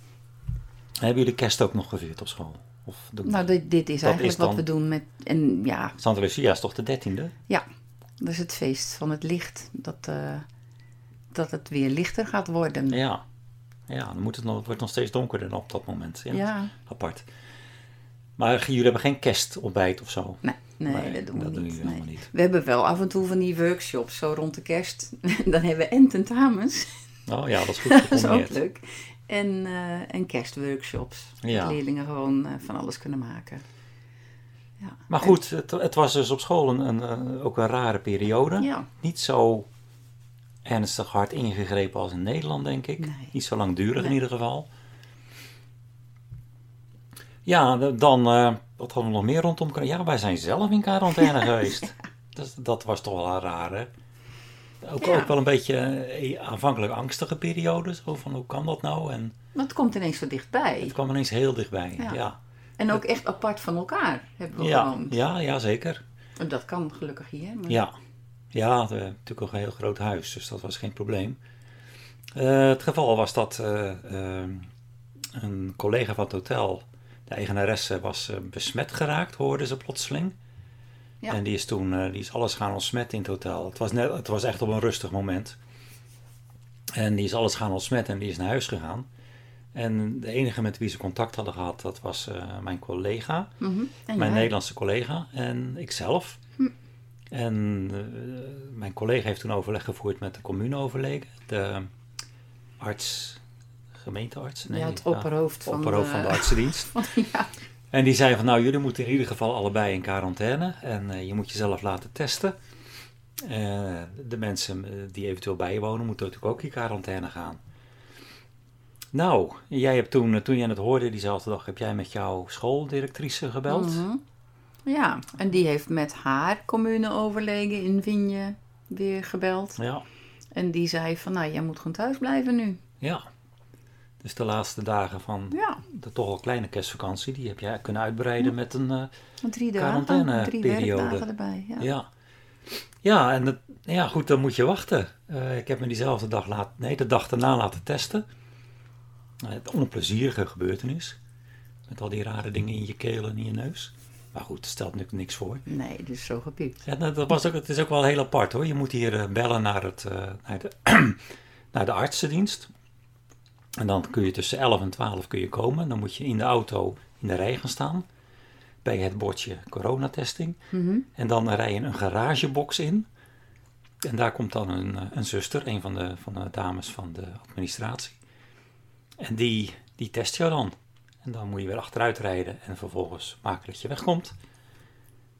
Hebben jullie kerst ook nog gevierd op school? Of. Nou, dit, dit is Dat eigenlijk is dan- wat we doen met... En ja, Santa Lucia is toch de dertiende? ja, dat is het feest van het licht. Dat, eh, dat het weer lichter gaat worden. Ja. Ja, dan moet het nog, het wordt nog steeds donkerder op dat moment. Ja. Ja. Apart. Maar jullie hebben geen kerstontbijt of zo? Nee, nee, Nee, dat doen we dat doen niet. jullie helemaal nee. niet. We hebben wel af en toe van die workshops, zo rond de kerst. *laughs* Dan hebben we en tentamens, Oh ja, dat is goed *laughs* dat is ook leuk. En, eh, en kerstworkshops. Ja. Dat leerlingen gewoon eh, van alles kunnen maken. Ja. Maar goed, het, het was dus op school een, een, ook een rare periode. Ja. Niet zo ernstig hard ingegrepen als in Nederland, denk ik. Nee. Niet zo langdurig in ieder geval. Ja, dan, eh, wat hadden we nog meer rondom? Ja, wij zijn zelf in quarantaine *laughs* geweest. Dus dat was toch wel raar, hè? Ook, Ja. ook wel een beetje eh, aanvankelijk angstige periode. Zo van, hoe kan dat nou? En Maar het komt ineens zo dichtbij. het kwam ineens heel dichtbij. Ja, Ja. ja, En ook echt apart van elkaar hebben we ja, gewoond. ja, zeker. En dat kan gelukkig hier. Maar... Ja, ja we hebben natuurlijk ook een heel groot huis, dus dat was geen probleem. Eh, het geval was dat een collega van het hotel, de eigenaresse, was eh, besmet geraakt, hoorde ze plotseling. Ja. En die is toen eh, die is alles gaan ontsmetten in hotel. Het was, net, het was echt op een rustig moment. En die is alles gaan ontsmetten en die is naar huis gegaan. En de enige met wie ze contact hadden gehad, dat was eh, mijn collega Mhm. En mijn jij? Nederlandse collega en ikzelf. En eh, mijn collega heeft toen overleg gevoerd met de communeoverleden, de arts, gemeentearts? Ja, het opperhoofd van opperhoofd de- van de artsendienst. *laughs* ja. En die zei van nou, jullie moeten in ieder geval allebei in quarantaine en eh, je moet jezelf laten testen. Eh, de mensen eh, die eventueel bij je wonen moeten natuurlijk ook in quarantaine gaan. Nou, jij hebt toen, toen jij het hoorde diezelfde dag, heb jij met jouw schooldirectrice gebeld? Mhm. Ja, en die heeft met haar communeoverlegen in Vinje weer gebeld. Ja. En die zei van, nou, jij moet gewoon thuis blijven nu. Ja. Dus de laatste dagen van Ja, de toch al kleine kerstvakantie, die heb jij kunnen uitbreiden met een. eh, drie dagen, drie werkdagen erbij. Ja. ja. Ja, en dat, ja, goed, dan moet je wachten. Eh, ik heb me diezelfde dag laten, nee, de dag daarna laten testen. Eh, Het onplezierige gebeurtenis. Met al die rare dingen in je keel en in je neus. Maar goed, het stelt natuurlijk niks voor. Nee, dus zo gepiept. Ja, dat dat was ook, het is ook wel heel apart hoor. Je moet hier bellen naar, het, naar, de, *clears throat* naar de artsendienst. En dan kun je tussen 11 en 12 kun je komen. Dan moet je in de auto in de rij gaan staan. Bij het bordje coronatesting. Mhm. En dan rij je een garagebox in. En daar komt dan een, eh, een zuster, een van de, van de dames van de administratie. En die, die test jou dan. En dan moet je weer achteruit rijden en vervolgens maken dat je wegkomt.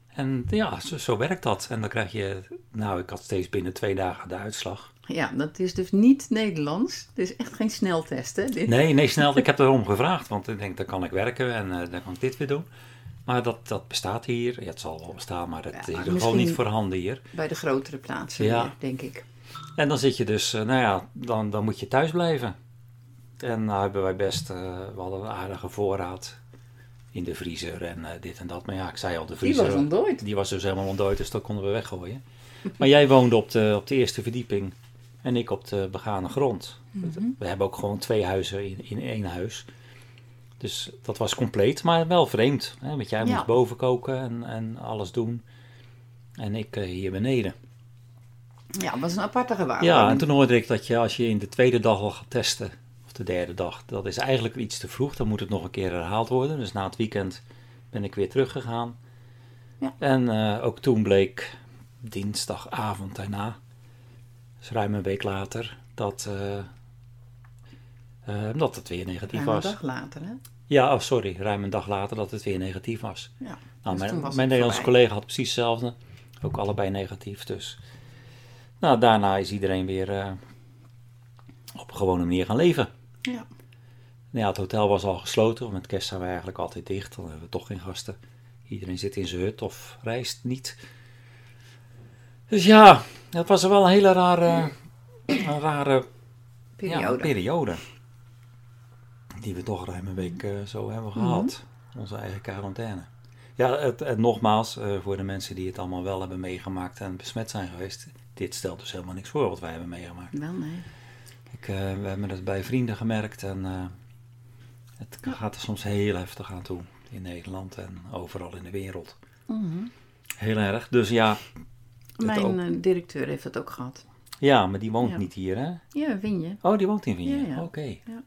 En ja, zo, zo werkt dat. En dan krijg je, nou, ik had steeds binnen twee dagen de uitslag. Ja, dat is dus niet Nederlands. Het is echt geen sneltest, hè? Dit. Nee, nee, snel. Ik heb *laughs* erom gevraagd, want ik denk, dan kan ik werken en eh, dan kan ik dit weer doen. Maar dat, dat bestaat hier. Ja, het zal wel bestaan, maar het Ja, is in maar ieder geval niet voorhanden hier. Bij de grotere plaatsen, Ja. denk ik. En dan zit je dus, eh, nou ja, dan, dan moet je thuis blijven. En nou hebben wij best, eh, we hadden een aardige voorraad in de vriezer en dit en dat. Maar ja, ik zei al, de Die vriezer... was ontdooid. Die was dus helemaal ontdooid, dus dat konden we weggooien. Maar jij woonde op de, op de eerste verdieping en ik op de begane grond. Mhm. We hebben ook gewoon twee huizen in, in één huis. Dus dat was compleet, maar wel vreemd. Hè? Want jij Ja. moest boven koken en, en alles doen. En ik eh, hier beneden. Ja, dat was een aparte gewaarwording. Ja, en toen hoorde ik dat je als je in de tweede dag al gaat testen, of de derde dag, dat is eigenlijk iets te vroeg. Dan moet het nog een keer herhaald worden. Dus na het weekend ben ik weer teruggegaan. Ja. En eh, ook toen bleek dinsdagavond daarna, dus ruim een week later, dat, eh, eh, dat het weer negatief Ruim een was. dag later, hè? Ja, oh, sorry, ruim een dag later dat het weer negatief was. Ja. Nou, Dus mijn, was mijn Nederlandse voorbij. collega had precies hetzelfde. Ook allebei negatief. Dus nou, daarna is iedereen weer eh, op een gewone manier gaan leven. Ja. Nou ja, het hotel was al gesloten. want Met kerst zijn we eigenlijk altijd dicht. Dan hebben we toch geen gasten. Iedereen zit in zijn hut of reist niet. Dus ja, dat was wel een hele rare, een rare Periode. Ja, periode. Die we toch ruim een week eh, zo hebben gehad. Onze eigen quarantaine. Ja, het, en nogmaals, eh, voor de mensen die het allemaal wel hebben meegemaakt en besmet zijn geweest. Dit stelt dus helemaal niks voor wat wij hebben meegemaakt. Wel, nee. Ik, eh, we hebben het bij vrienden gemerkt en het gaat er soms heel heftig aan toe. In Nederland en overal in de wereld. Mhm. Heel erg. Dus ja, Het Mijn ook. eh, directeur heeft het ook gehad. ja maar die woont Ja. niet hier hè? Ja, win je. Oh, die woont in Vigne. Ja, ja. Oké. Ja.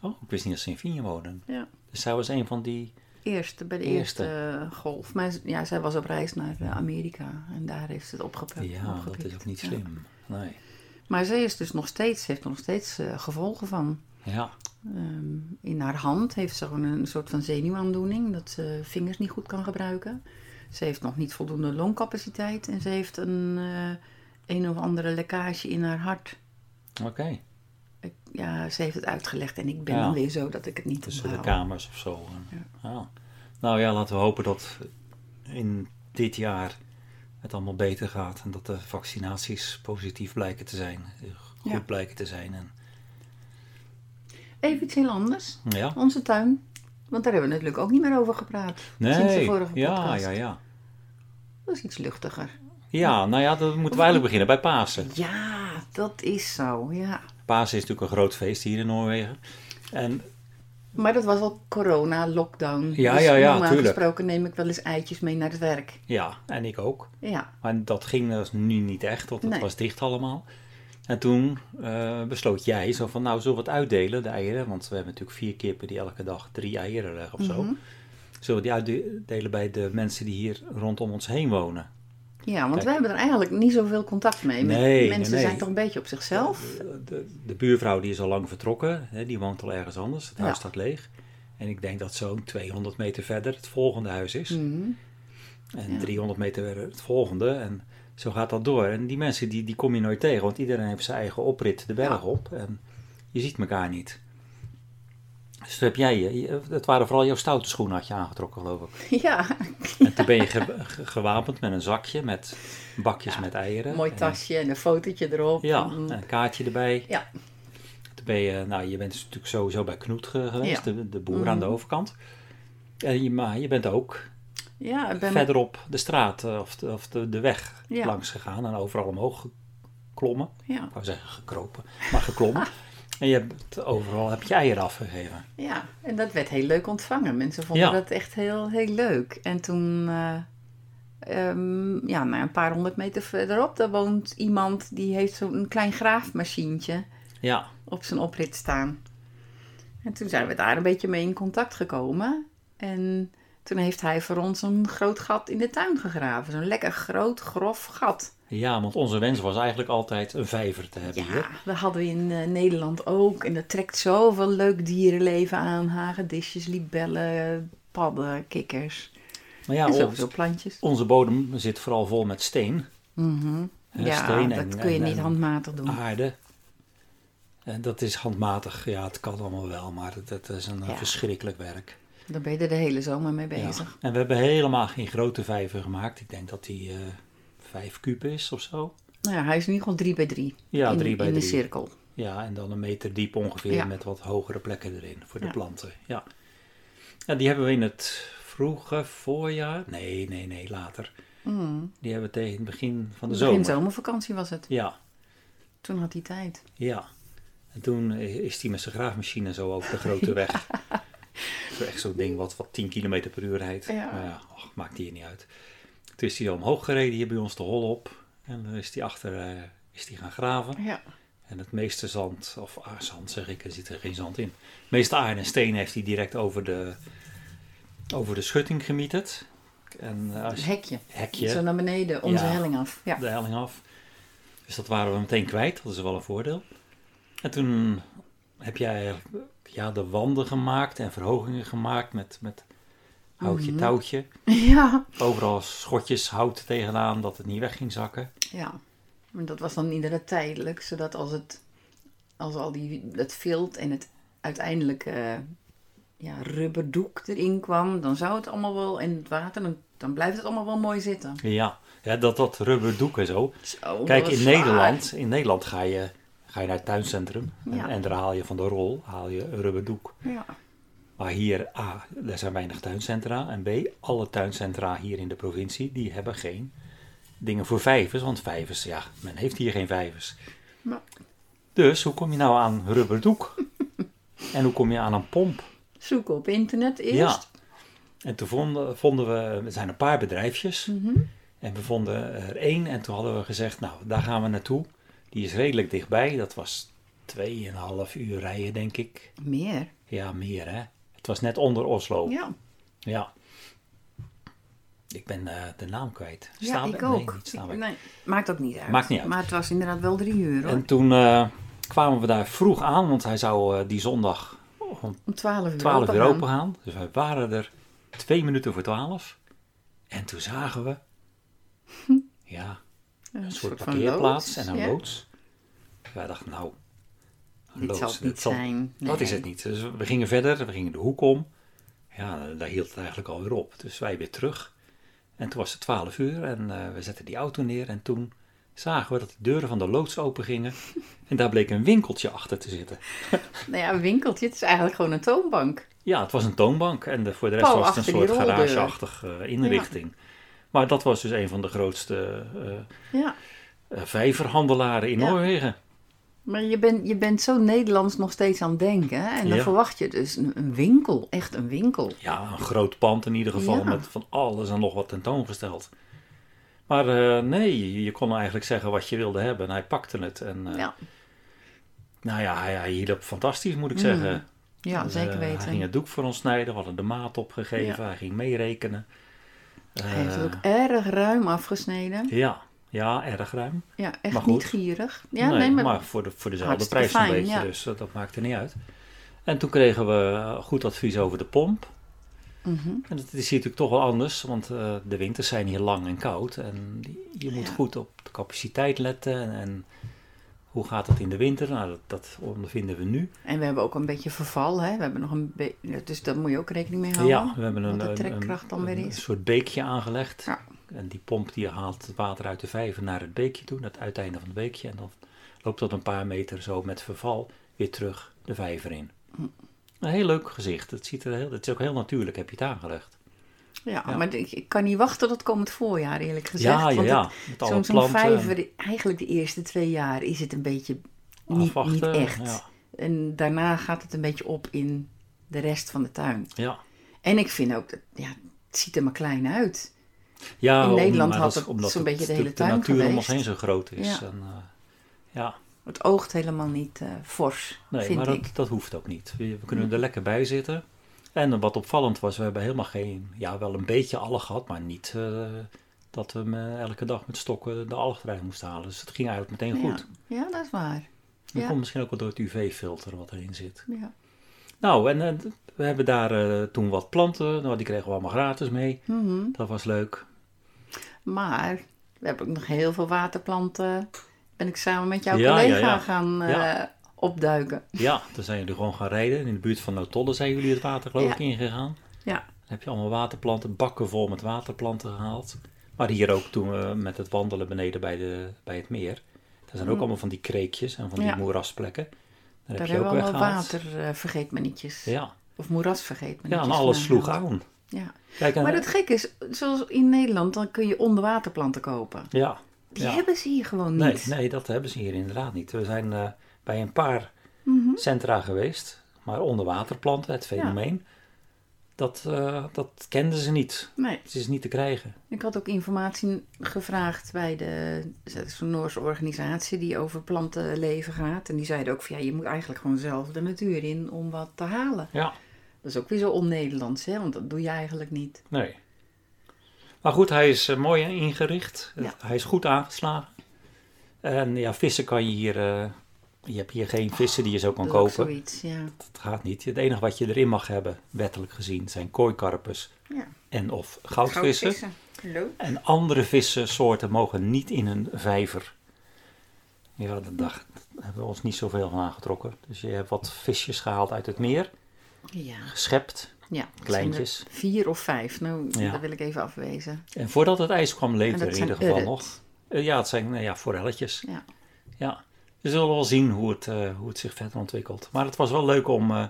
Oh, ik wist niet dat ze in Vigne wonen. Ja. Dus zij was een van die... Eerste, bij de Eerste. eerste, eh, golf. Maar ja, zij was op reis naar eh, Amerika en daar heeft ze het opgepakt. Ja, dat is ook niet Ja. slim. Nee. Maar zij is dus nog steeds, heeft er nog steeds eh, gevolgen van. Ja, Ehm, in haar hand heeft ze gewoon een soort van zenuwaandoening, dat ze vingers niet goed kan gebruiken. Ze heeft nog niet voldoende longcapaciteit en ze heeft een, eh, een of andere lekkage in haar hart. oké. Ja, ze heeft het uitgelegd en ik ben Ja. dan weer zo dat ik het niet Tussen de kamers of zo. Ja. Nou ja, laten we hopen dat in dit jaar het allemaal beter gaat. En dat de vaccinaties positief blijken te zijn. Goed Ja. blijken te zijn. En, Even iets heel anders. ja. Onze tuin. Want daar hebben we natuurlijk ook niet meer over gepraat. Sinds de vorige ja, podcast. ja, ja. Dat is iets luchtiger. Ja, nou ja, dan moeten we eigenlijk beginnen bij Pasen. Ja, dat is zo, ja. Pasen is natuurlijk een groot feest hier in Noorwegen. En Maar dat was al corona, lockdown. Ja, dus ja, ja, normaal tuurlijk. gesproken neem ik wel eens eitjes mee naar het werk. ja, en ik ook. Ja, Maar dat ging dus nu niet echt, want het Nee. was dicht allemaal. En toen eh, besloot jij zo van, nou zullen we het uitdelen, de eieren. Want we hebben natuurlijk vier kippen die elke dag drie eieren leggen of zo. Mhm. Zullen we die uitdelen bij de mensen die hier rondom ons heen wonen? ja want Kijk. we hebben er eigenlijk niet zoveel contact mee. Nee, Mensen nee, zijn toch een beetje op zichzelf. De, de buurvrouw die is al lang vertrokken, hè, die woont al ergens anders. Het huis Ja. staat leeg. En ik denk dat zo'n 200 meter verder het volgende huis is. Mhm. En Ja. 300 meter verder het volgende. En zo gaat dat door. En die mensen die, die kom je nooit tegen. Want iedereen heeft zijn eigen oprit de berg op. En je ziet elkaar niet. Dus toen heb jij, je- het waren vooral jouw stoute schoenen had je aangetrokken geloof ik. *laughs* Ja, En toen ben je ge- *laughs* ge- gewapend met een zakje met bakjes Ja, met eieren. mooi tasje en een fotootje erop. ja, En- en een kaartje erbij. Ja. Toen ben je, nou je bent dus natuurlijk sowieso bij Knoet ge- geweest, Ja. de, de boer aan de Mhm. overkant. En je, maar je bent ook ja, ik ben verderop de straat eh, of de, of de, de weg Ja. langs gegaan en overal omhoog geklommen. Ja, Ik wou zeggen gekropen, maar geklommen. *laughs* en je hebt, overal heb je eieren afgegeven. ja, en dat werd heel leuk ontvangen. Mensen vonden Ja. dat echt heel, heel leuk. En toen, ehm, ja, nou, een paar honderd meter verderop, daar woont iemand die heeft zo'n klein graafmachientje Ja, op zijn oprit staan. En toen zijn we daar een beetje mee in contact gekomen. En toen heeft hij voor ons een groot gat in de tuin gegraven. Zo'n lekker groot, grof gat. ja, want onze wens was eigenlijk altijd een vijver te hebben Ja, hier. dat hadden we in eh, Nederland ook. En dat trekt zoveel leuk dierenleven aan. Hagedisjes, libellen, padden, kikkers. Maar ja, sowieso plantjes. onze bodem zit vooral vol met steen, Mhm. hè, Ja, steen dat en, kun je en- niet handmatig doen. aarde. En dat is handmatig, ja, het kan allemaal wel, maar dat, dat is een Ja. verschrikkelijk werk. Daar ben je er de hele zomer mee Ja. bezig. En we hebben helemaal geen grote vijver gemaakt. Ik denk dat die eh vijf kuub is of zo. Nou ja, hij is in ieder geval drie bij drie. Ja, in, drie bij in de cirkel. Ja, en dan een meter diep ongeveer Ja. met wat hogere plekken erin voor de Ja. planten. Ja. ja, die hebben we in het vroege voorjaar. Nee, nee, nee, later. Mm. Die hebben we tegen het begin van de Begin zomer. zomervakantie was het. Ja, Toen had hij tijd. ja. En toen is hij met zijn graafmachine zo over de grote *laughs* weg. Echt zo'n ding wat, wat 10 km per uur rijdt. Ja. Maar ja, och, maakt hier niet uit. Toen is hij omhoog gereden hier bij ons de hol op. En dan is hij achter eh, is hij gaan graven. Ja. En het meeste zand, of ah, zand zeg ik, er zit er geen zand in. Het meeste aarde en steen heeft hij direct over de, over de schutting gemieterd. En eh, als Het je hekje. hekje, Zo naar beneden, onze Ja. helling af. Ja. de helling af. Dus dat waren we meteen kwijt, dat is wel een voordeel. En toen heb jij ja, de wanden gemaakt en verhogingen gemaakt met, met houtje Mhm. touwtje. *laughs* Ja. Overal schotjes hout tegenaan, dat het niet weg ging zakken. ja. Maar dat was dan inderdaad tijdelijk, zodat als het, als al die, het vilt en het uiteindelijk eh, ja, rubberdoek erin kwam, dan zou het allemaal wel in het water, dan, dan blijft het allemaal wel mooi zitten. Ja, ja dat, dat rubberdoek en zo. Zo, Kijk, in zwaar. Nederland, in Nederland ga je, ga je naar het tuincentrum en, Ja. en daar haal je van de rol haal je een rubberdoek. Ja, Maar hier, A, er zijn weinig tuincentra. En B, alle tuincentra hier in de provincie, die hebben geen dingen voor vijvers. Want vijvers, ja, men heeft hier geen vijvers. Maar- Dus hoe kom je nou aan rubberdoek? *laughs* en hoe kom je aan een pomp? zoeken op internet eerst. Ja. En toen vonden, vonden we, er zijn een paar bedrijfjes. Mhm. En we vonden er één. En toen hadden we gezegd, nou, daar gaan we naartoe. Die is redelijk dichtbij. Dat was 2,5 uur rijden, denk ik. Meer. Ja, meer hè. Het was net onder Oslo. Ja, Ja. Ik ben eh, de naam kwijt. ja Staanback? ik Nee, ook. niet nee, maakt ook niet uit. Maakt niet uit. Maar het was inderdaad wel drie uur hoor. En toen eh, kwamen we daar vroeg aan, want hij zou eh, die zondag om Om twaalf uur 12 uur open open gaan. Dus wij waren er twee minuten voor 12. En toen zagen we, *laughs* ja, Een, een soort parkeerplaats loods, en een ja. loods. Wij dachten, nou, Dit loods, zal het niet zijn. Dat is het niet. Dus we gingen verder, we gingen de hoek om. Ja, daar hield het eigenlijk alweer op. Dus wij weer terug. En toen was het 12 uur en eh, we zetten die auto neer. En toen zagen we dat de deuren van de loods open gingen. *laughs* En daar bleek een winkeltje achter te zitten. *laughs* Nou ja, een winkeltje. Het is eigenlijk gewoon een toonbank. Ja, het was een toonbank. En de, voor de rest was het een soort garageachtige eh, inrichting. Maar dat was dus een van de grootste eh, Ja. vijverhandelaren in Ja. Noorwegen. Maar je bent, je bent zo Nederlands nog steeds aan het denken. hè? En dan Ja. verwacht je dus een, winkel. Echt een winkel. Ja, een groot pand in ieder geval Ja. met van alles en nog wat tentoongesteld. Maar eh, nee, je- kon eigenlijk zeggen wat je wilde hebben en hij pakte het. En eh, Ja, nou ja, hij, hij hielp fantastisch moet ik Mm, zeggen. ja Dus, zeker eh, weten. Hij ging het doek voor ons snijden, we hadden de maat opgegeven, hij ging meerekenen. Hij heeft het ook erg ruim afgesneden. ja, ja, erg ruim. Ja, echt maar goed. niet gierig. Ja, nee, nee, maar, maar, voor, de, voor dezelfde prijs een fijn, beetje, ja. dus dat maakte niet uit. En toen kregen we goed advies over de pomp. Mhm. En dat is hier natuurlijk toch wel anders, want eh, de winters zijn hier lang en koud. En je moet Ja. goed op de capaciteit letten. En, en hoe gaat dat in de winter? Nou, dat, dat ondervinden we nu. En we hebben ook een beetje verval. Hè? We hebben nog een dus daar moet je ook rekening mee houden. Ja, we hebben een, de een- trekkracht dan een- weer een is. soort beekje aangelegd. Ja. En die pomp die haalt het water uit de vijver naar het beekje toe, naar het uiteinde van het beekje. En dan loopt dat een paar meter zo met verval weer terug de vijver in. Een heel leuk gezicht. Het, ziet er heel, het is ook heel natuurlijk, heb je het aangelegd. Ja, Ja. maar ik, ik kan niet wachten tot komend voorjaar, eerlijk gezegd. ja, ja, ja. Zo'n en vijver, eigenlijk de eerste twee jaar is het een beetje niet, niet echt. Ja, En daarna gaat het een beetje op in de rest van de tuin. ja. En ik vind ook, dat, ja, het ziet er maar klein uit. Ja, In om- Nederland had het omdat zo'n beetje de de, hele de tuin natuur om ons heen zo groot is. Ja. En, eh, ja, Het oogt helemaal niet eh, fors, nee, vind maar ik. dat, dat hoeft ook niet. We, we kunnen er lekker bij zitten. En wat opvallend was, we hebben helemaal geen, ja, wel een beetje alg gehad, maar niet eh, dat we me elke dag met stokken de alg eruit moesten halen. Dus het ging eigenlijk meteen goed. Ja, ja, dat is waar. Dat komt misschien ook wel door het UV-filter wat erin zit. Ja. Nou, en eh, we hebben daar eh, toen wat planten, nou, die kregen we allemaal gratis mee. Mhm. Dat was leuk. Maar we hebben ook nog heel veel waterplanten. Ben ik samen met jouw Ja, collega ja, ja. gaan eh, opduiken. Ja, toen zijn jullie gewoon gaan rijden. In de buurt van Notolle zijn jullie het water geloof ik ingegaan. Ja. Dan heb je allemaal waterplanten, bakken vol met waterplanten gehaald. Maar hier ook toen we met het wandelen beneden bij, de, bij het meer. Daar zijn ook Mm. allemaal van die kreekjes en van die Ja. moerasplekken. Daar hebben we allemaal weggehaald. water eh vergeetmanietjes. Ja. Of moerasvergeetmanietjes. ja, en alles sloeg gehaald. aan. Ja. Kijk, Maar het gekke is, zoals in Nederland, dan kun je onderwaterplanten kopen. ja, Die Ja. hebben ze hier gewoon nee, niet. nee, dat hebben ze hier inderdaad niet. We zijn eh, bij een paar Mhm. centra geweest, maar onderwaterplanten, het fenomeen, dat, eh, dat kenden ze niet. Nee. Het is niet te krijgen. Ik had ook informatie gevraagd bij de Noorse organisatie die over plantenleven gaat. En die zeiden ook van ja, je moet eigenlijk gewoon zelf de natuur in om wat te halen. Ja. Dat is ook weer zo on-Nederlands, hè? want dat doe je eigenlijk niet. Nee. Maar goed, hij is eh, mooi ingericht. Ja. Hij is goed aangeslagen. En ja, vissen kan je hier... eh, je hebt hier geen vissen die je zo kan kopen. zoiets, ja. Dat gaat niet. Het enige wat je erin mag hebben, wettelijk gezien, zijn kooikarpers ja. en of goudvissen. Hallo. En andere vissensoorten mogen niet in een vijver. Ja, dat, daar hebben we ons niet zoveel van aangetrokken. Dus je hebt wat visjes gehaald uit het meer. Ja. geschept. ja. Kleintjes. er Vier of vijf. Nou, Ja. dat wil ik even afwezen. En voordat het ijs kwam, leefde er in ieder geval nog. Eh, ja, het zijn eh, ja, forelletjes. Ja. Ja, we zullen wel zien hoe het, eh, hoe het zich verder ontwikkelt. Maar het was wel leuk om, eh,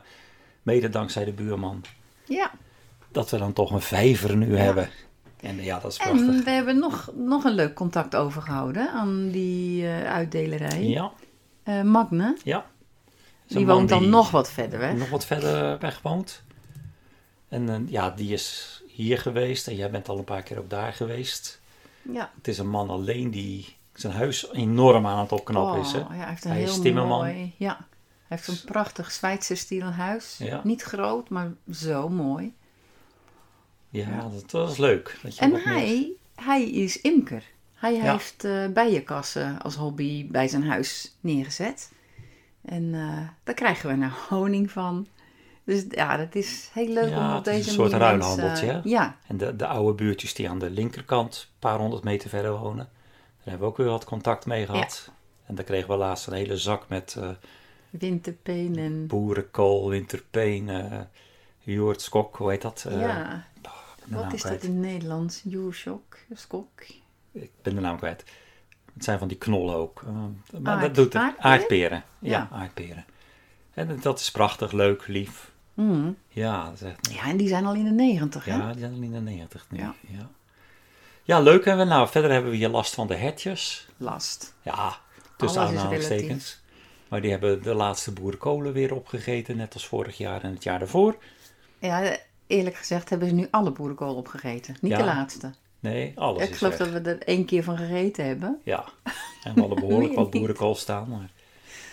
mede dankzij de buurman, Ja. dat we dan toch een vijver nu hebben. En ja, dat is prachtig. En we hebben nog, nog een leuk contact overgehouden aan die eh, uitdelerij. Ja, Magne, ja. Die woont dan die nog wat verder weg. nog wat verder weg woont. En ja, die is hier geweest en jij bent al een paar keer ook daar geweest. Ja. Het is een man alleen die zijn huis enorm aan het opknappen is. Hè? Oh, ja, hij heeft een Hij is heel timmerman. mooi... Ja. Hij heeft een prachtig Zweedse stijl huis. Ja. Niet groot, maar zo mooi. Ja, Ja. Dat, dat is leuk. Dat je En meer- hij, hij is imker. Hij Ja. heeft eh, bijenkassen als hobby bij zijn huis neergezet. En eh, daar krijgen we nou *laughs* honing van. Dus ja, dat is heel leuk Ja, om op het is deze een soort manier ruilhandeltje, hè? Ja, En de, de oude buurtjes die aan de linkerkant, een paar honderd meter verder wonen, daar hebben we ook weer wat contact mee gehad. En daar kregen we laatst een hele zak met eh, winterpeen en... boerenkool, winterpeen, eh joert, skok, hoe heet dat? Eh, ja, de wat is dat in het Nederlands? Joerschok, skok. Ik ben de naam kwijt. Het zijn van die knollen ook. Eh, maar Aard- dat doet het. aardperen? Aardperen. Ja, Ja. aardperen. En dat is prachtig, leuk, lief. Mm. Ja, dat is echt Ja, en die zijn al in de negentig? Ja, die zijn al in de 90 nu. Ja. Ja. Ja. Leuk. En we, nou, verder hebben we hier last van de hertjes. Last. Ja, tussen aanhalingstekens. Maar die hebben de laatste boerenkolen weer opgegeten, net als vorig jaar en het jaar daarvoor. Ja, eerlijk gezegd hebben ze nu alle boerenkool opgegeten. Niet Ja, de laatste. Nee, alles ik is geloof weg. dat we er één keer van gegeten hebben. Ja, en we hadden behoorlijk *laughs* wat boerenkool staan. Maar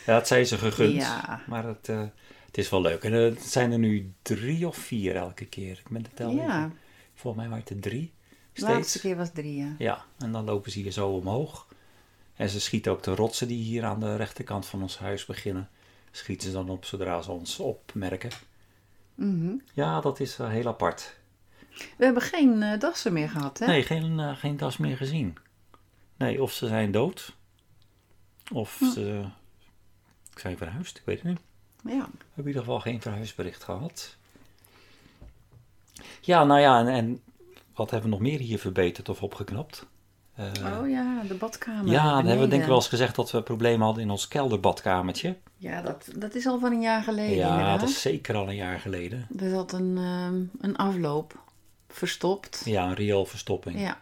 ja, het zijn ze gegund. Ja. Maar het, eh, het is wel leuk. En eh, het zijn er nu drie of vier elke keer. Ik ben de tel Ja, Volgens mij waren het er drie de laatste keer was drie, ja. Ja, en dan lopen ze hier zo omhoog. En ze schieten ook de rotsen die hier aan de rechterkant van ons huis beginnen. Schieten ze dan op zodra ze ons opmerken. Mhm. Ja, dat is eh, heel apart. We hebben geen eh, dassen meer gehad, hè? Nee, geen, eh, geen das meer gezien. Nee, of ze zijn dood. Of ze zijn verhuisd, ik weet het niet. Ja. We hebben in ieder geval geen verhuisbericht gehad. Ja, nou ja, en, en wat hebben we nog meer hier verbeterd of opgeknapt? Eh, oh ja, de badkamer. ja, dan hebben we denk ik wel eens gezegd dat we problemen hadden in ons kelderbadkamertje. Ja, dat, dat is al van een jaar geleden. Ja, inderdaad. dat is zeker al een jaar geleden. Er zat een, ehm, een afloop verstopt. Ja, een rioolverstopping. Ja.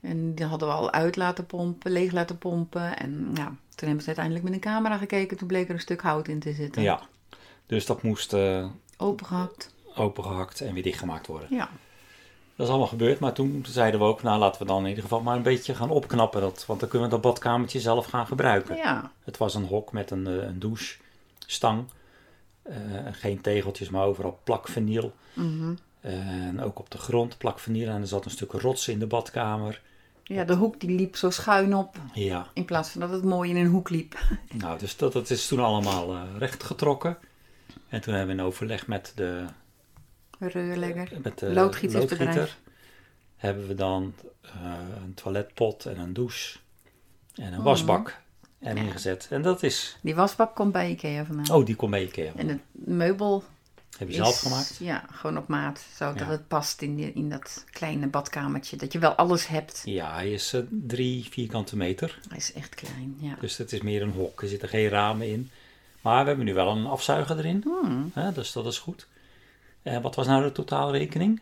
En die hadden we al uit laten pompen, leeg laten pompen. En ja, toen hebben ze uiteindelijk met een camera gekeken. Toen bleek er een stuk hout in te zitten. Ja. Dus dat moest eh, Opengehakt. opengehakt en weer dichtgemaakt worden. Ja. Dat is allemaal gebeurd, maar toen zeiden we ook, nou laten we dan in ieder geval maar een beetje gaan opknappen. Dat, want dan kunnen we dat badkamertje zelf gaan gebruiken. Ja. Het was een hok met een, eh, een douchestang. Eh, geen tegeltjes, maar overal plakvinyl. Mhm. En ook op de grond plakvinyl. En er zat een stuk rots in de badkamer. Ja, de hoek die liep zo schuin op. Ja, In plaats van dat het mooi in een hoek liep. *laughs* nou, dus dat, dat is toen allemaal eh rechtgetrokken. En toen hebben we in overleg met de, Reurlegger. met de Loodgietersbedrijf. loodgieter, hebben we dan eh, een toiletpot en een douche en een wasbak en Ja. ingezet. En dat is, Die wasbak komt bij Ikea vandaan. oh die kon mee Ikea. En het meubel Heb je is, zelf gemaakt? Ja, gewoon op maat. Zodat Ja. het past in, die, in dat kleine badkamertje. Dat je wel alles hebt. Ja, hij is eh, drie vierkante meter. Hij is echt klein, ja. Dus het is meer een hok. Er zitten geen ramen in. Maar we hebben nu wel een afzuiger erin. Hmm. Hè, dus dat is goed. En wat was nou de totaalrekening?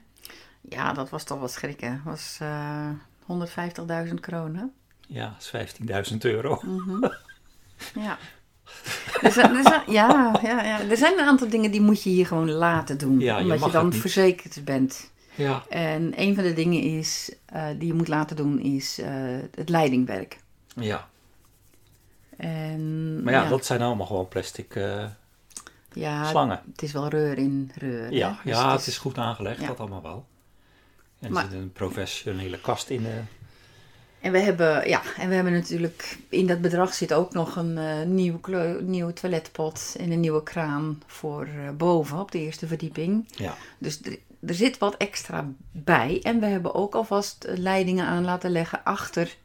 Ja, dat was toch wat schrikken. Dat was eh 150.000 kronen. Ja, dat is 15.000 euro. *laughs* Ja. Er zijn, er zijn- ja, ja, ja. Er zijn een aantal dingen die moet je hier gewoon laten doen. Ja, je omdat je dan verzekerd bent. Ja, En een van de dingen is, eh, die je moet laten doen is eh, het leidingwerk. ja. En, Maar ja, dat zijn allemaal gewoon plastic eh, ja, slangen. het is wel reur in reur. Ja, Dus ja, het is goed aangelegd, ja. dat allemaal wel. En er Maar- zit een professionele kast in. eh, En we hebben, ja, en we hebben natuurlijk, in dat bedrag zit ook nog een eh, nieuw nieuwe toiletpot en een nieuwe kraan voor eh, boven op de eerste verdieping. ja. Dus er, zit wat extra bij. En we hebben ook alvast leidingen aan laten leggen achter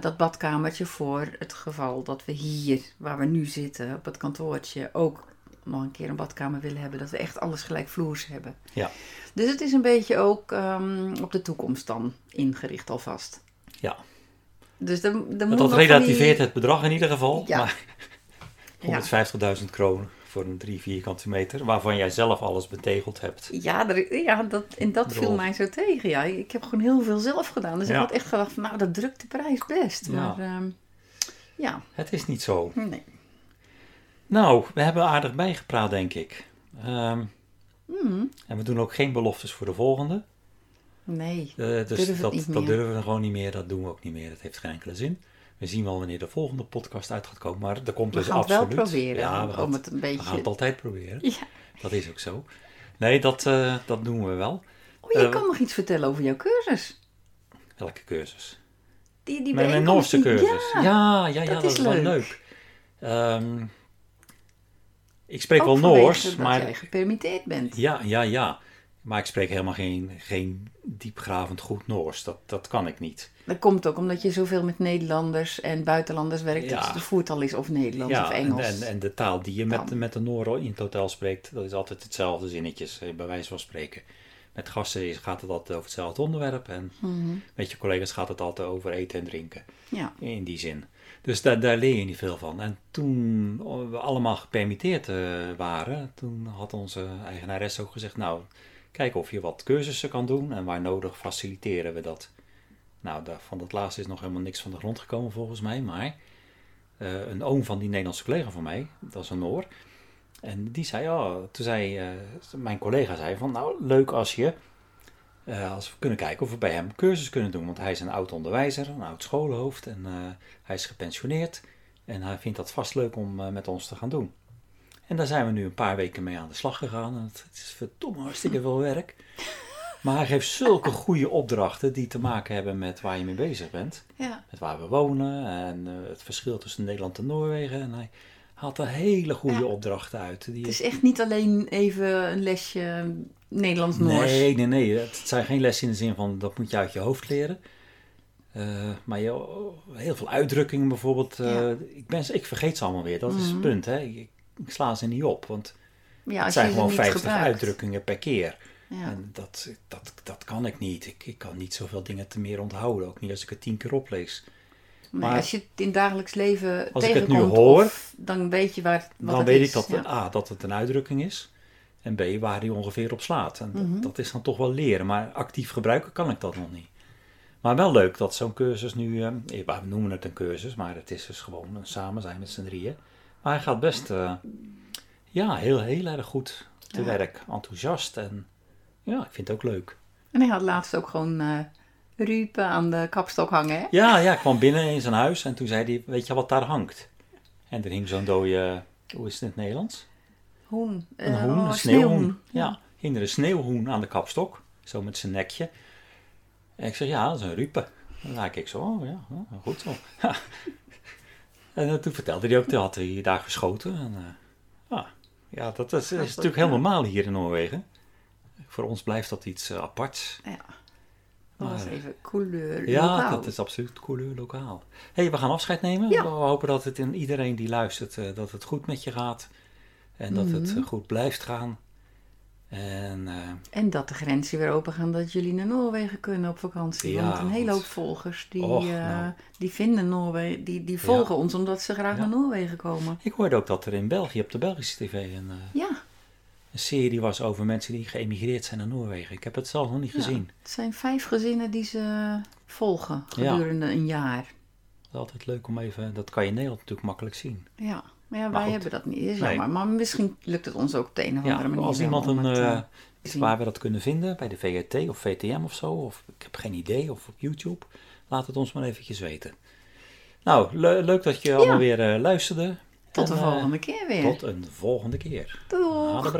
dat badkamertje voor het geval dat we hier, waar we nu zitten, op het kantoortje, ook nog een keer een badkamer willen hebben. Dat we echt alles gelijkvloers hebben. Ja. Dus het is een beetje ook ehm, op de toekomst dan ingericht alvast. Ja. Dus moet dat relativeert het bedrag in ieder geval. Ja. Maar *laughs* 150.000 kronen voor een 3 vierkante meter, waarvan jij zelf alles betegeld hebt. Ja, er- ja dat, en dat viel mij zo tegen. Ja. Ik heb gewoon heel veel zelf gedaan. Dus Ja. ik had echt gedacht van, nou, dat drukt de prijs best. Ja. Maar ehm, ja, Het is niet zo. nee. Nou, we hebben aardig bijgepraat, denk ik. Ehm, Hmm, en we doen ook geen beloftes voor de volgende. nee. Eh, dus dat, dat durven we gewoon niet meer. Dat doen we ook niet meer. Dat heeft geen enkele zin. We zien wel wanneer de volgende podcast uit gaat komen. Maar er komt We dus gaan het wel absoluut. proberen. Ja, we om gaan, het een we gaan beetje... het altijd proberen. Ja. Dat is ook zo. Nee, dat, eh, dat doen we wel. Oh, je Eh, kan nog iets vertellen over jouw cursus. Welke cursus? Die, die Mijn, Noorse cursus. Ja, Ja, ja, ja, dat dat, is is wel leuk. leuk. Ik spreek wel Noors, dat maar jij gepermitteerd bent. ja, ja, ja. Maar ik spreek helemaal geen, geen diepgravend goed Noors. Dat, dat kan ik niet. Dat komt ook omdat je zoveel met Nederlanders en buitenlanders werkt. Ja. Dat de voertaal is of Nederlands of ja, en, Engels. en, en de taal die je met, met de Nooren in het hotel spreekt, dat is altijd hetzelfde zinnetjes, eh, bij wijze van spreken. Met gasten gaat het altijd over hetzelfde onderwerp en Mhm. met je collega's gaat het altijd over eten en drinken. Ja, In die zin. Dus daar, daar leer je niet veel van. En toen we allemaal gepermitteerd eh, waren, toen had onze eigenares ook gezegd, nou, kijk of je wat cursussen kan doen en waar nodig faciliteren we dat. Nou, van dat laatste is nog helemaal niks van de grond gekomen volgens mij, maar eh, een oom van die Nederlandse collega van mij, dat is een Noor, en die zei, oh, toen zei eh, mijn collega zei van, nou, leuk als je eh, als we kunnen kijken of we bij hem cursus kunnen doen. Want hij is een oud onderwijzer, een oud scholenhoofd en eh, hij is gepensioneerd. En hij vindt dat vast leuk om eh, met ons te gaan doen. En daar zijn we nu een paar weken mee aan de slag gegaan. En het is verdomme hartstikke veel werk. Maar hij geeft zulke goede opdrachten die te maken hebben met waar je mee bezig bent. ja. Met waar we wonen en het verschil tussen Nederland en Noorwegen. En hij haalt er hele goede Ja. opdrachten uit. Die Het is echt niet alleen even een lesje Nederlands-Noors. Nee, nee, nee. Het zijn geen lessen in de zin van dat moet je uit je hoofd leren. Eh, maar je, heel veel uitdrukkingen bijvoorbeeld. eh, Ja. ik, ben, ik vergeet ze allemaal weer. Dat is het Mhm. punt. Hè. Ik, ik sla ze niet op. Want Ja, het zijn gewoon niet 50 gebruikt. uitdrukkingen per keer. Ja. En dat, dat, dat kan ik niet. Ik, ik kan niet zoveel dingen te meer onthouden. Ook niet als ik het tien keer oplees. Nee, maar- als je het in het dagelijks leven Als ik het nu tegenkomt, hoor, of dan weet je waar, wat dan het weet is. ik dat, ja. A, dat het een uitdrukking is. En B, waar die ongeveer op slaat. En dat, Mhm. dat is dan toch wel leren. Maar actief gebruiken kan ik dat nog niet. Maar wel leuk dat zo'n cursus nu... eh, we noemen het een cursus, maar het is dus gewoon een samen zijn met z'n drieën. Maar hij gaat best eh, ja, heel, heel erg goed te Ja. werk. Enthousiast en ja, ik vind het ook leuk. En hij had laatst ook gewoon eh Rupen aan de kapstok hangen, hè? Ja, ja, ik kwam binnen in zijn huis en toen zei hij, weet je wat daar hangt? En er hing zo'n dode, hoe is het in het Nederlands? Hoen. Een Eh, hoen, oh, een sneeuwhoen. sneeuwhoen. Ja, hing er een sneeuwhoen aan de kapstok, zo met zijn nekje. En ik zeg, ja, dat is een rupe. En dan keek ik zo, oh ja, oh, goed zo. *laughs* en eh, toen vertelde hij ook, dat had hij daar geschoten. En, eh, ah, ja, dat is, natuurlijk heel normaal hier in Noorwegen. Voor ons blijft dat iets eh, aparts. Ja. Dat was even couleur Ja, dat is absoluut couleur lokaal. hey, we gaan afscheid nemen. Ja. We hopen dat het in iedereen die luistert, eh, dat het goed met je gaat. En dat het Mhm. goed blijft gaan. En eh, En dat de grenzen weer open gaan, dat jullie naar Noorwegen kunnen op vakantie. Ja, Want een hele hoop volgers, die, Och, eh, nou. die vinden Noorwegen, die, die volgen ons omdat ze graag Ja. naar Noorwegen komen. ik hoorde ook dat er in België op de Belgische tv een, eh, Ja, een serie was over mensen die geëmigreerd zijn naar Noorwegen. Ik heb het zelf nog niet gezien. het zijn vijf gezinnen die ze volgen gedurende een jaar. Het is altijd leuk om even, dat kan je in Nederland natuurlijk makkelijk zien. Ja, maar ja, wij hebben dat niet. Is Nee. jammer. Maar misschien lukt het ons ook op de een of andere Ja, manier. als iemand een, het, eh, eh, waar we dat kunnen vinden, bij de VRT of VTM of zo, of ik heb geen idee, of op YouTube, laat het ons maar eventjes weten. Nou, le- leuk dat je allemaal weer eh, luisterde. Tot de En, volgende keer weer. Tot een volgende keer. Doeg!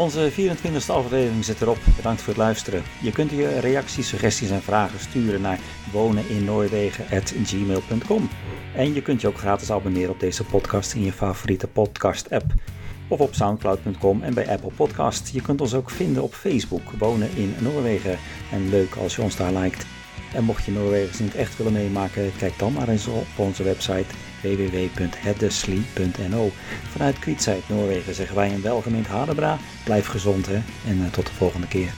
Onze 24e aflevering zit erop. Bedankt voor het luisteren. Je kunt je reacties, suggesties en vragen sturen naar woneninnoorwegen.gmail.com. En je kunt je ook gratis abonneren op deze podcast in je favoriete podcast-app. Of op soundcloud.com en bij Apple Podcast. Je kunt ons ook vinden op Facebook, Wonen in Noorwegen. En leuk als je ons daar liked. En mocht je Noorwegen niet echt willen meemaken, kijk dan maar eens op onze website www.heddesli.no. Vanuit Kwietsheid, Noorwegen zeggen wij een welgemeend Hadebra. Blijf gezond hè en tot de volgende keer.